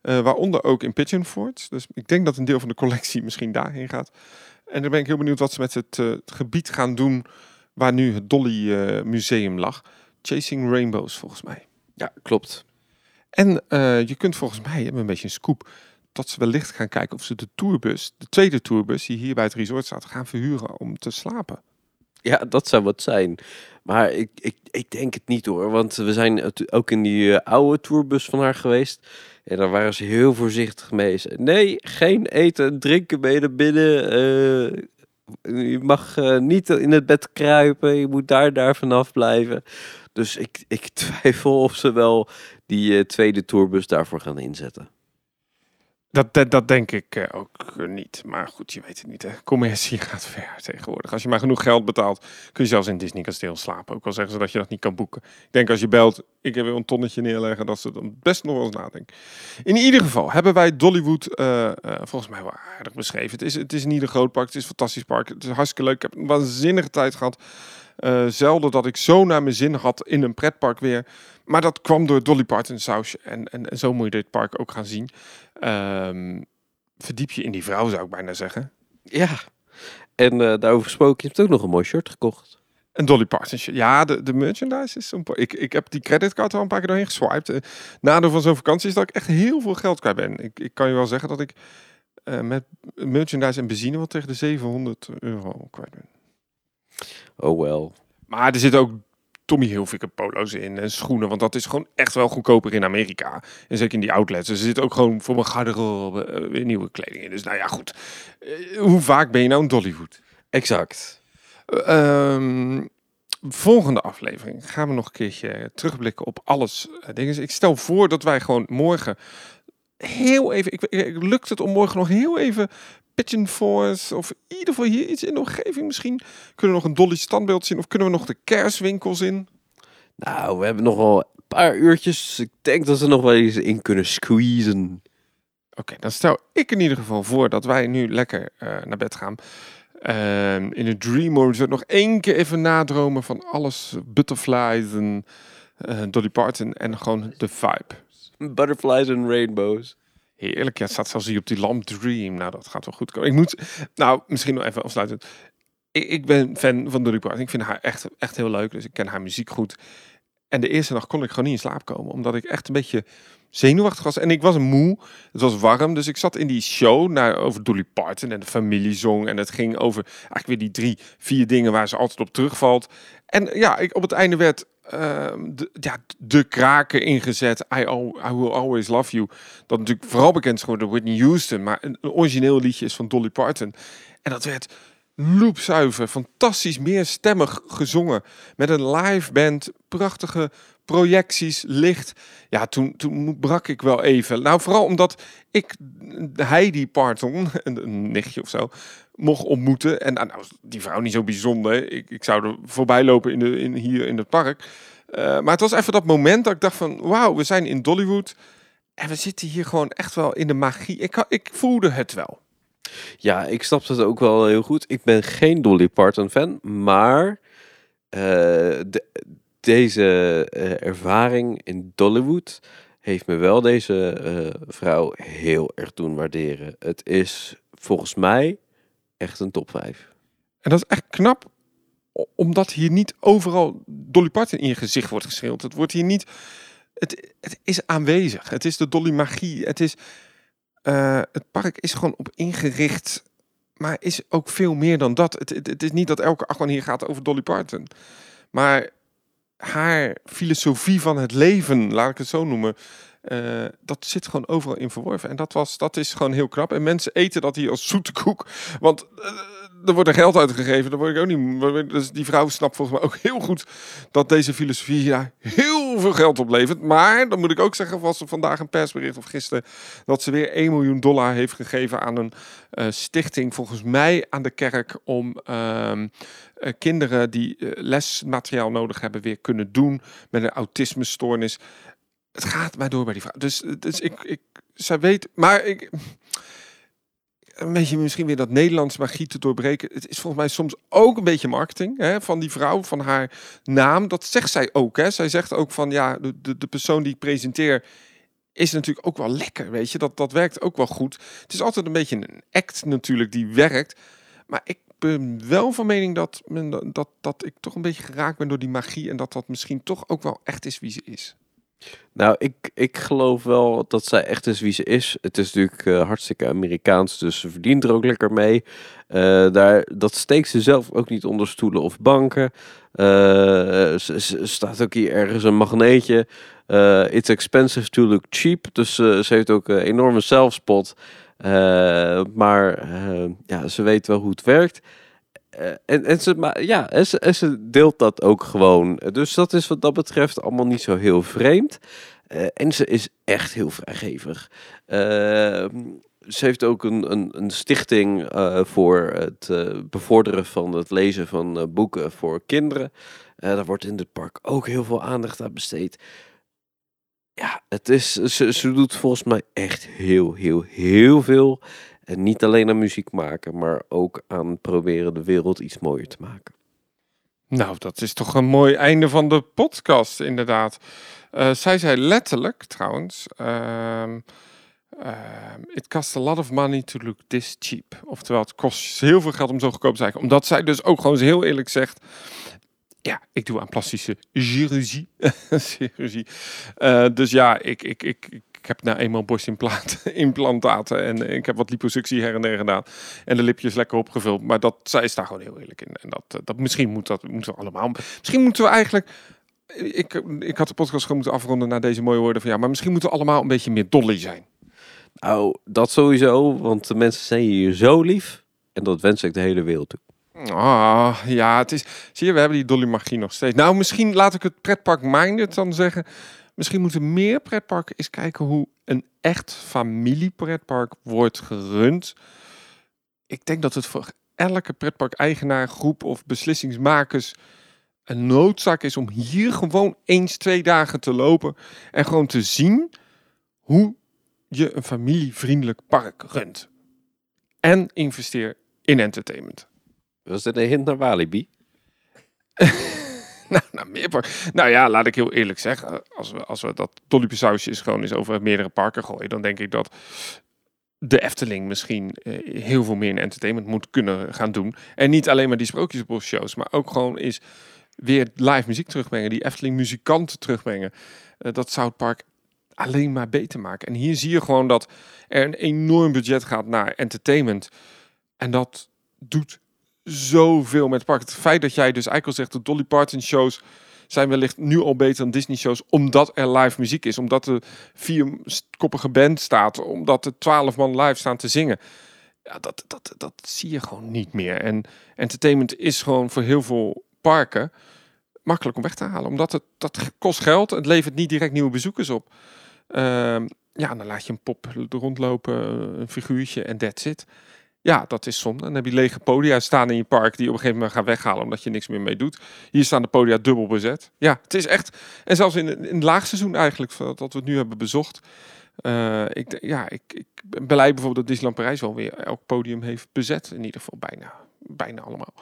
waaronder ook in Pigeon Forge. Dus ik denk dat een deel van de collectie misschien daarheen gaat. En dan ben ik heel benieuwd wat ze met het, het gebied gaan doen waar nu het Dolly Museum lag. Chasing Rainbows volgens mij. Ja, klopt. En uh, je kunt volgens mij, hebben een beetje een scoop, dat ze wellicht gaan kijken of ze de tourbus, de tweede tourbus die hier bij het resort staat, gaan verhuren om te slapen. Ja, dat zou wat zijn. Maar ik, ik, ik denk het niet hoor. Want we zijn ook in die uh, oude tourbus van haar geweest. En daar waren ze heel voorzichtig mee. Nee, geen eten en drinken mee naar binnen. Uh, je mag uh, niet in het bed kruipen. Je moet daar, daar vanaf blijven. Dus ik, ik twijfel of ze wel die uh, tweede tourbus daarvoor gaan inzetten. Dat, dat, dat, denk ik uh, ook niet. Maar goed, je weet het niet. Hè. Commercie gaat ver tegenwoordig. Als je maar genoeg geld betaalt, kun je zelfs in Disney kasteel slapen. Ook al zeggen ze dat je dat niet kan boeken. Ik denk als je belt, ik wil een tonnetje neerleggen, dat ze dan best nog wel eens nadenken. In ieder geval hebben wij Dollywood uh, volgens mij wel aardig beschreven. Het is, het is niet een groot park, het is een fantastisch park. Het is hartstikke leuk. Ik heb een waanzinnige tijd gehad. Uh, zelden dat ik zo naar mijn zin had in een pretpark weer. Maar dat kwam door Dolly Parton sausje. En, en, en zo moet je dit park ook gaan zien. Um, verdiep je in die vrouw, zou ik bijna zeggen. Ja, en uh, daarover gesproken, je hebt ook nog een mooi shirt gekocht. Een Dolly Parton shirt. Ja, de, de merchandise is zo'n... Ik, ik heb die creditcard al een paar keer doorheen geswiped. Uh, nadeel van zo'n vakantie is dat ik echt heel veel geld kwijt ben. Ik, ik kan je wel zeggen dat ik uh, met merchandise en benzine wel tegen de 700 euro kwijt ben. Oh wel. Maar er zit ook Tommy Hilfiger polo's in en schoenen. Want dat is gewoon echt wel goedkoper in Amerika. En zeker in die outlets. Dus er zit ook gewoon voor mijn garderobe uh, weer nieuwe kleding in. Dus nou ja, goed. Uh, hoe vaak ben je nou in Dollywood? Exact. Uh, um, volgende aflevering gaan we nog een keertje terugblikken op alles. dingen. Ik stel voor dat wij gewoon morgen heel even... Ik, ik, lukt het om morgen nog heel even Pigeon Force of in ieder geval hier iets in de omgeving misschien. Kunnen we nog een Dolly standbeeld zien of kunnen we nog de kerstwinkels in? Nou, we hebben nog wel een paar uurtjes. Ik denk dat ze nog wel eens in kunnen squeezen. Oké, okay, dan stel ik in ieder geval voor dat wij nu lekker uh, naar bed gaan. Uh, in een dream mode nog één keer even nadromen van alles. Butterflies en uh, Dolly Parton en gewoon de vibe. Butterflies and rainbows. Heerlijk, ja, het staat zelfs hier op die lamp Dream. Nou, dat gaat wel goed komen. Ik moet, nou, misschien nog even afsluiten. Ik, ik ben fan van Dolly Parton. Ik vind haar echt, echt heel leuk. Dus ik ken haar muziek goed. En de eerste nacht kon ik gewoon niet in slaap komen. Omdat ik echt een beetje zenuwachtig was. En ik was moe. Het was warm. Dus ik zat in die show naar, over Dolly Parton en de familiezong. En het ging over eigenlijk weer die drie, vier dingen waar ze altijd op terugvalt. En ja, ik, op het einde werd uh, de, ja, de kraken ingezet. I, Will Always Love You. Dat natuurlijk vooral bekend is geworden door Whitney Houston. Maar een, origineel liedje is van Dolly Parton. En dat werd loopzuiver, fantastisch meerstemmig gezongen. Met een live band, prachtige projecties, licht. Ja, toen, toen brak ik wel even. Nou, vooral omdat ik Heidi Parton, een nichtje of zo, mocht ontmoeten. En nou, die vrouw niet zo bijzonder. Ik, ik zou er voorbij lopen in de, in, hier in het park. Uh, maar het was even dat moment dat ik dacht van... Wauw, we zijn in Dollywood. En we zitten hier gewoon echt wel in de magie. Ik, ik voelde het wel. Ja, ik snap het ook wel heel goed. Ik ben geen Dolly Parton fan. Maar de, deze uh, ervaring in Dollywood... heeft me wel deze vrouw heel erg doen waarderen. Het is volgens mij echt een top 5. En dat is echt knap, omdat hier niet overal Dolly Parton in je gezicht wordt geschreeuwd. Het wordt hier niet. Het, het is aanwezig. Het is de Dolly magie. Het is. Uh, het park is gewoon op ingericht. Maar is ook veel meer dan dat. Het, het, het is niet dat elke achtbaan hier gaat over Dolly Parton. Maar haar filosofie van het leven, laat ik het zo noemen, uh, dat zit gewoon overal in verworven. En dat, was, dat is gewoon heel knap. En mensen eten dat hier als zoete koek. Want uh, er wordt er geld uitgegeven. Daar word ik ook niet. Dus die vrouw snapt volgens mij ook heel goed dat deze filosofie hier heel veel geld oplevert. Maar dan moet ik ook zeggen, was er vandaag een persbericht of gisteren dat ze weer 1 miljoen dollar heeft gegeven aan een uh, stichting, volgens mij aan de kerk, om uh, kinderen die lesmateriaal nodig hebben weer kunnen doen met een autismestoornis het gaat maar door bij die vrouw. Dus, dus ik, ik, zij weet, maar ik, een beetje misschien weer dat Nederlands magie te doorbreken. Het is volgens mij soms ook een beetje marketing hè, van die vrouw, van haar naam. Dat zegt zij ook. Hè. Zij zegt ook van ja, de, de, de persoon die ik presenteer is natuurlijk ook wel lekker, weet je. Dat, dat werkt ook wel goed. Het is altijd een beetje een act natuurlijk die werkt. Maar ik ben wel van mening dat, dat, dat ik toch een beetje geraakt ben door die magie. En dat dat misschien toch ook wel echt is wie ze is. Nou, ik, ik geloof wel dat zij echt is wie ze is. Het is natuurlijk uh, hartstikke Amerikaans, dus ze verdient er ook lekker mee. Uh, daar, dat steekt ze zelf ook niet onder stoelen of banken. Uh, ze, staat ook hier ergens een magneetje. it's expensive to look cheap. Dus ze heeft ook een enorme zelfspot. maar ja, ze weet wel hoe het werkt. Eh, en, ze, maar, ja, en, ze, deelt dat ook gewoon. Dus dat is wat dat betreft allemaal niet zo heel vreemd. Uh, en ze is echt heel vrijgevig. Uh, ze heeft ook een, een, een stichting voor het bevorderen van het lezen van boeken voor kinderen. daar wordt in het park ook heel veel aandacht aan besteed. Ja, het is, ze, ze doet volgens mij echt heel, heel, heel veel. En niet alleen aan muziek maken, maar ook aan proberen de wereld iets mooier te maken. Nou, dat is toch een mooi einde van de podcast, inderdaad. Uh, zij zei letterlijk, trouwens, uh, uh, it costs a lot of money to look this cheap. Oftewel, het kost heel veel geld om zo goedkoop te zijn. Omdat zij dus ook gewoon heel eerlijk zegt, ja, ik doe aan plastische chirurgie. chirurgie. Uh, dus ja, ik, ik, ik heb nou eenmaal borstimplantaten en ik heb wat liposuctie her en der gedaan. En de lipjes lekker opgevuld. Maar dat, zij is daar gewoon heel eerlijk in. En dat, eh, dat misschien moet dat moeten we allemaal. Misschien moeten we eigenlijk. Ik, ik had de podcast gewoon moeten afronden naar deze mooie woorden van ja, maar misschien moeten we allemaal een beetje meer dolly zijn. Nou, dat sowieso, want de mensen zijn hier zo lief. En dat wens ik de hele wereld toe. Ah, ja, het is. Zie je, we hebben die dolly magie nog steeds. Nou, misschien laat ik het pretpark Minded dan zeggen. Misschien moeten meer pretparken eens kijken hoe een echt familiepretpark wordt gerund. Ik denk dat het voor elke pretpark-eigenaar, groep of beslissingsmakers een noodzaak is om hier gewoon eens twee dagen te lopen en gewoon te zien hoe je een familievriendelijk park runt. En investeer in entertainment. Was dit een hint naar Walibi? nou, nou, meer nou ja, laat ik heel eerlijk zeggen. Als we, als we dat is gewoon eens over meerdere parken gooien, dan denk ik dat de Efteling misschien eh, heel veel meer in entertainment moet kunnen gaan doen. En niet alleen maar die sprookjesbosshows, maar ook gewoon eens weer live muziek terugbrengen. Die Efteling muzikanten terugbrengen. Uh, dat zou het park alleen maar beter maken. En hier zie je gewoon dat er een enorm budget gaat naar entertainment. En dat doet zoveel met park. Het feit dat jij dus eigenlijk zegt, de Dolly Parton shows zijn wellicht nu al beter dan Disney shows, omdat er live muziek is, omdat er vierkoppige band staat, omdat er twaalf man live staan te zingen. Ja, dat, dat, dat zie je gewoon niet meer. En entertainment is gewoon voor heel veel parken makkelijk om weg te halen, omdat het dat kost geld. Het levert niet direct nieuwe bezoekers op. Uh, ja, dan laat je een pop rondlopen, een figuurtje en that's it. Ja, dat is zonde. Dan heb je lege podia staan in je park die op een gegeven moment gaan weghalen omdat je niks meer mee doet. Hier staan de podia dubbel bezet. Ja, het is echt. En zelfs in, in het laagseizoen eigenlijk, dat we het nu hebben bezocht. Uh, ik, ja, ik, ik ben blij bijvoorbeeld dat Disneyland Parijs wel weer elk podium heeft bezet. In ieder geval bijna, bijna allemaal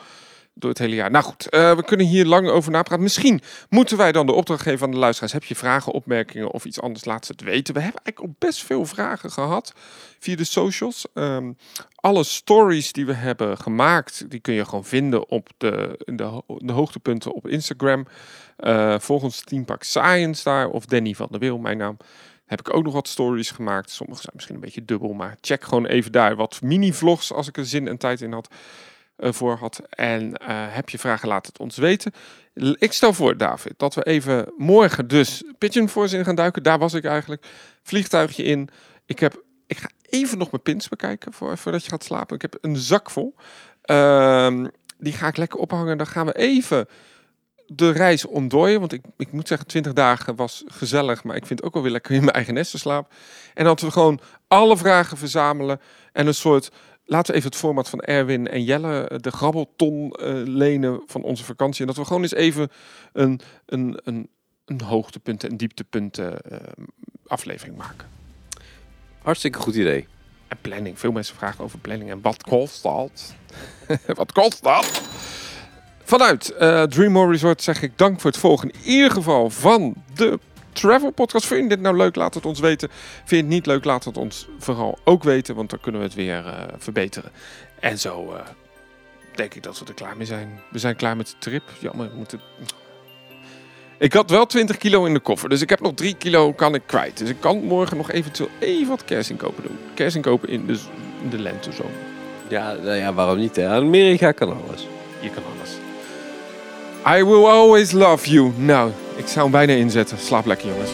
door het hele jaar. Nou goed, uh, we kunnen hier lang over napraten. Misschien moeten wij dan de opdracht geven aan de luisteraars. Heb je vragen, opmerkingen of iets anders? Laat ze het weten. We hebben eigenlijk al best veel vragen gehad via de socials. Um, alle stories die we hebben gemaakt, die kun je gewoon vinden op de, de, de hoogtepunten op Instagram. Uh, volgens Teampak Science daar, of Danny van der Wil, mijn naam heb ik ook nog wat stories gemaakt. Sommige zijn misschien een beetje dubbel, maar check gewoon even daar wat mini-vlogs als ik er zin en tijd in had. Eh, voor had. En eh, heb je vragen, laat het ons weten. Ik stel voor, David, dat we even morgen dus Pigeon in gaan duiken. Daar was ik eigenlijk. Vliegtuigje in. Ik, heb, ik ga even nog mijn pins bekijken voor, voordat je gaat slapen. Ik heb een zak vol. Ehm, die ga ik lekker ophangen. Dan gaan we even de reis ontdooien. Want ik, ik moet zeggen, 20 dagen was gezellig. Maar ik vind het ook wel weer lekker in mijn eigen nest te slapen. En dat we gewoon alle vragen verzamelen. En een soort, laten we even het format van Erwin en Jelle, eh, de grabbelton eh, lenen van onze vakantie. En dat we gewoon eens even een, een, een, een hoogtepunten en dieptepunten eh, aflevering maken. Hartstikke goed idee. En planning. Veel mensen vragen over planning. En wat kost dat? wat kost dat? Vanuit eh Dreammore Resort zeg ik dank voor het volgen. In ieder geval van de Travel Podcast. Vind je dit nou leuk? Laat het ons weten. Vind je het niet leuk? Laat het ons vooral ook weten. Want dan kunnen we het weer eh, verbeteren. En zo eh, denk ik dat we er klaar mee zijn. We zijn klaar met de trip. Jammer, we moeten... Ik had wel 20 kilo in de koffer. Dus ik heb nog 3 kilo kan ik kwijt. Dus ik kan morgen nog eventueel even wat kerstinkopen doen. Kerstinkopen in de, in de lente zo. Ja, nou ja, waarom niet? Hè? Amerika kan alles. Je kan alles. I will always love you. Nou, ik zou hem bijna inzetten. Slaap lekker jongens.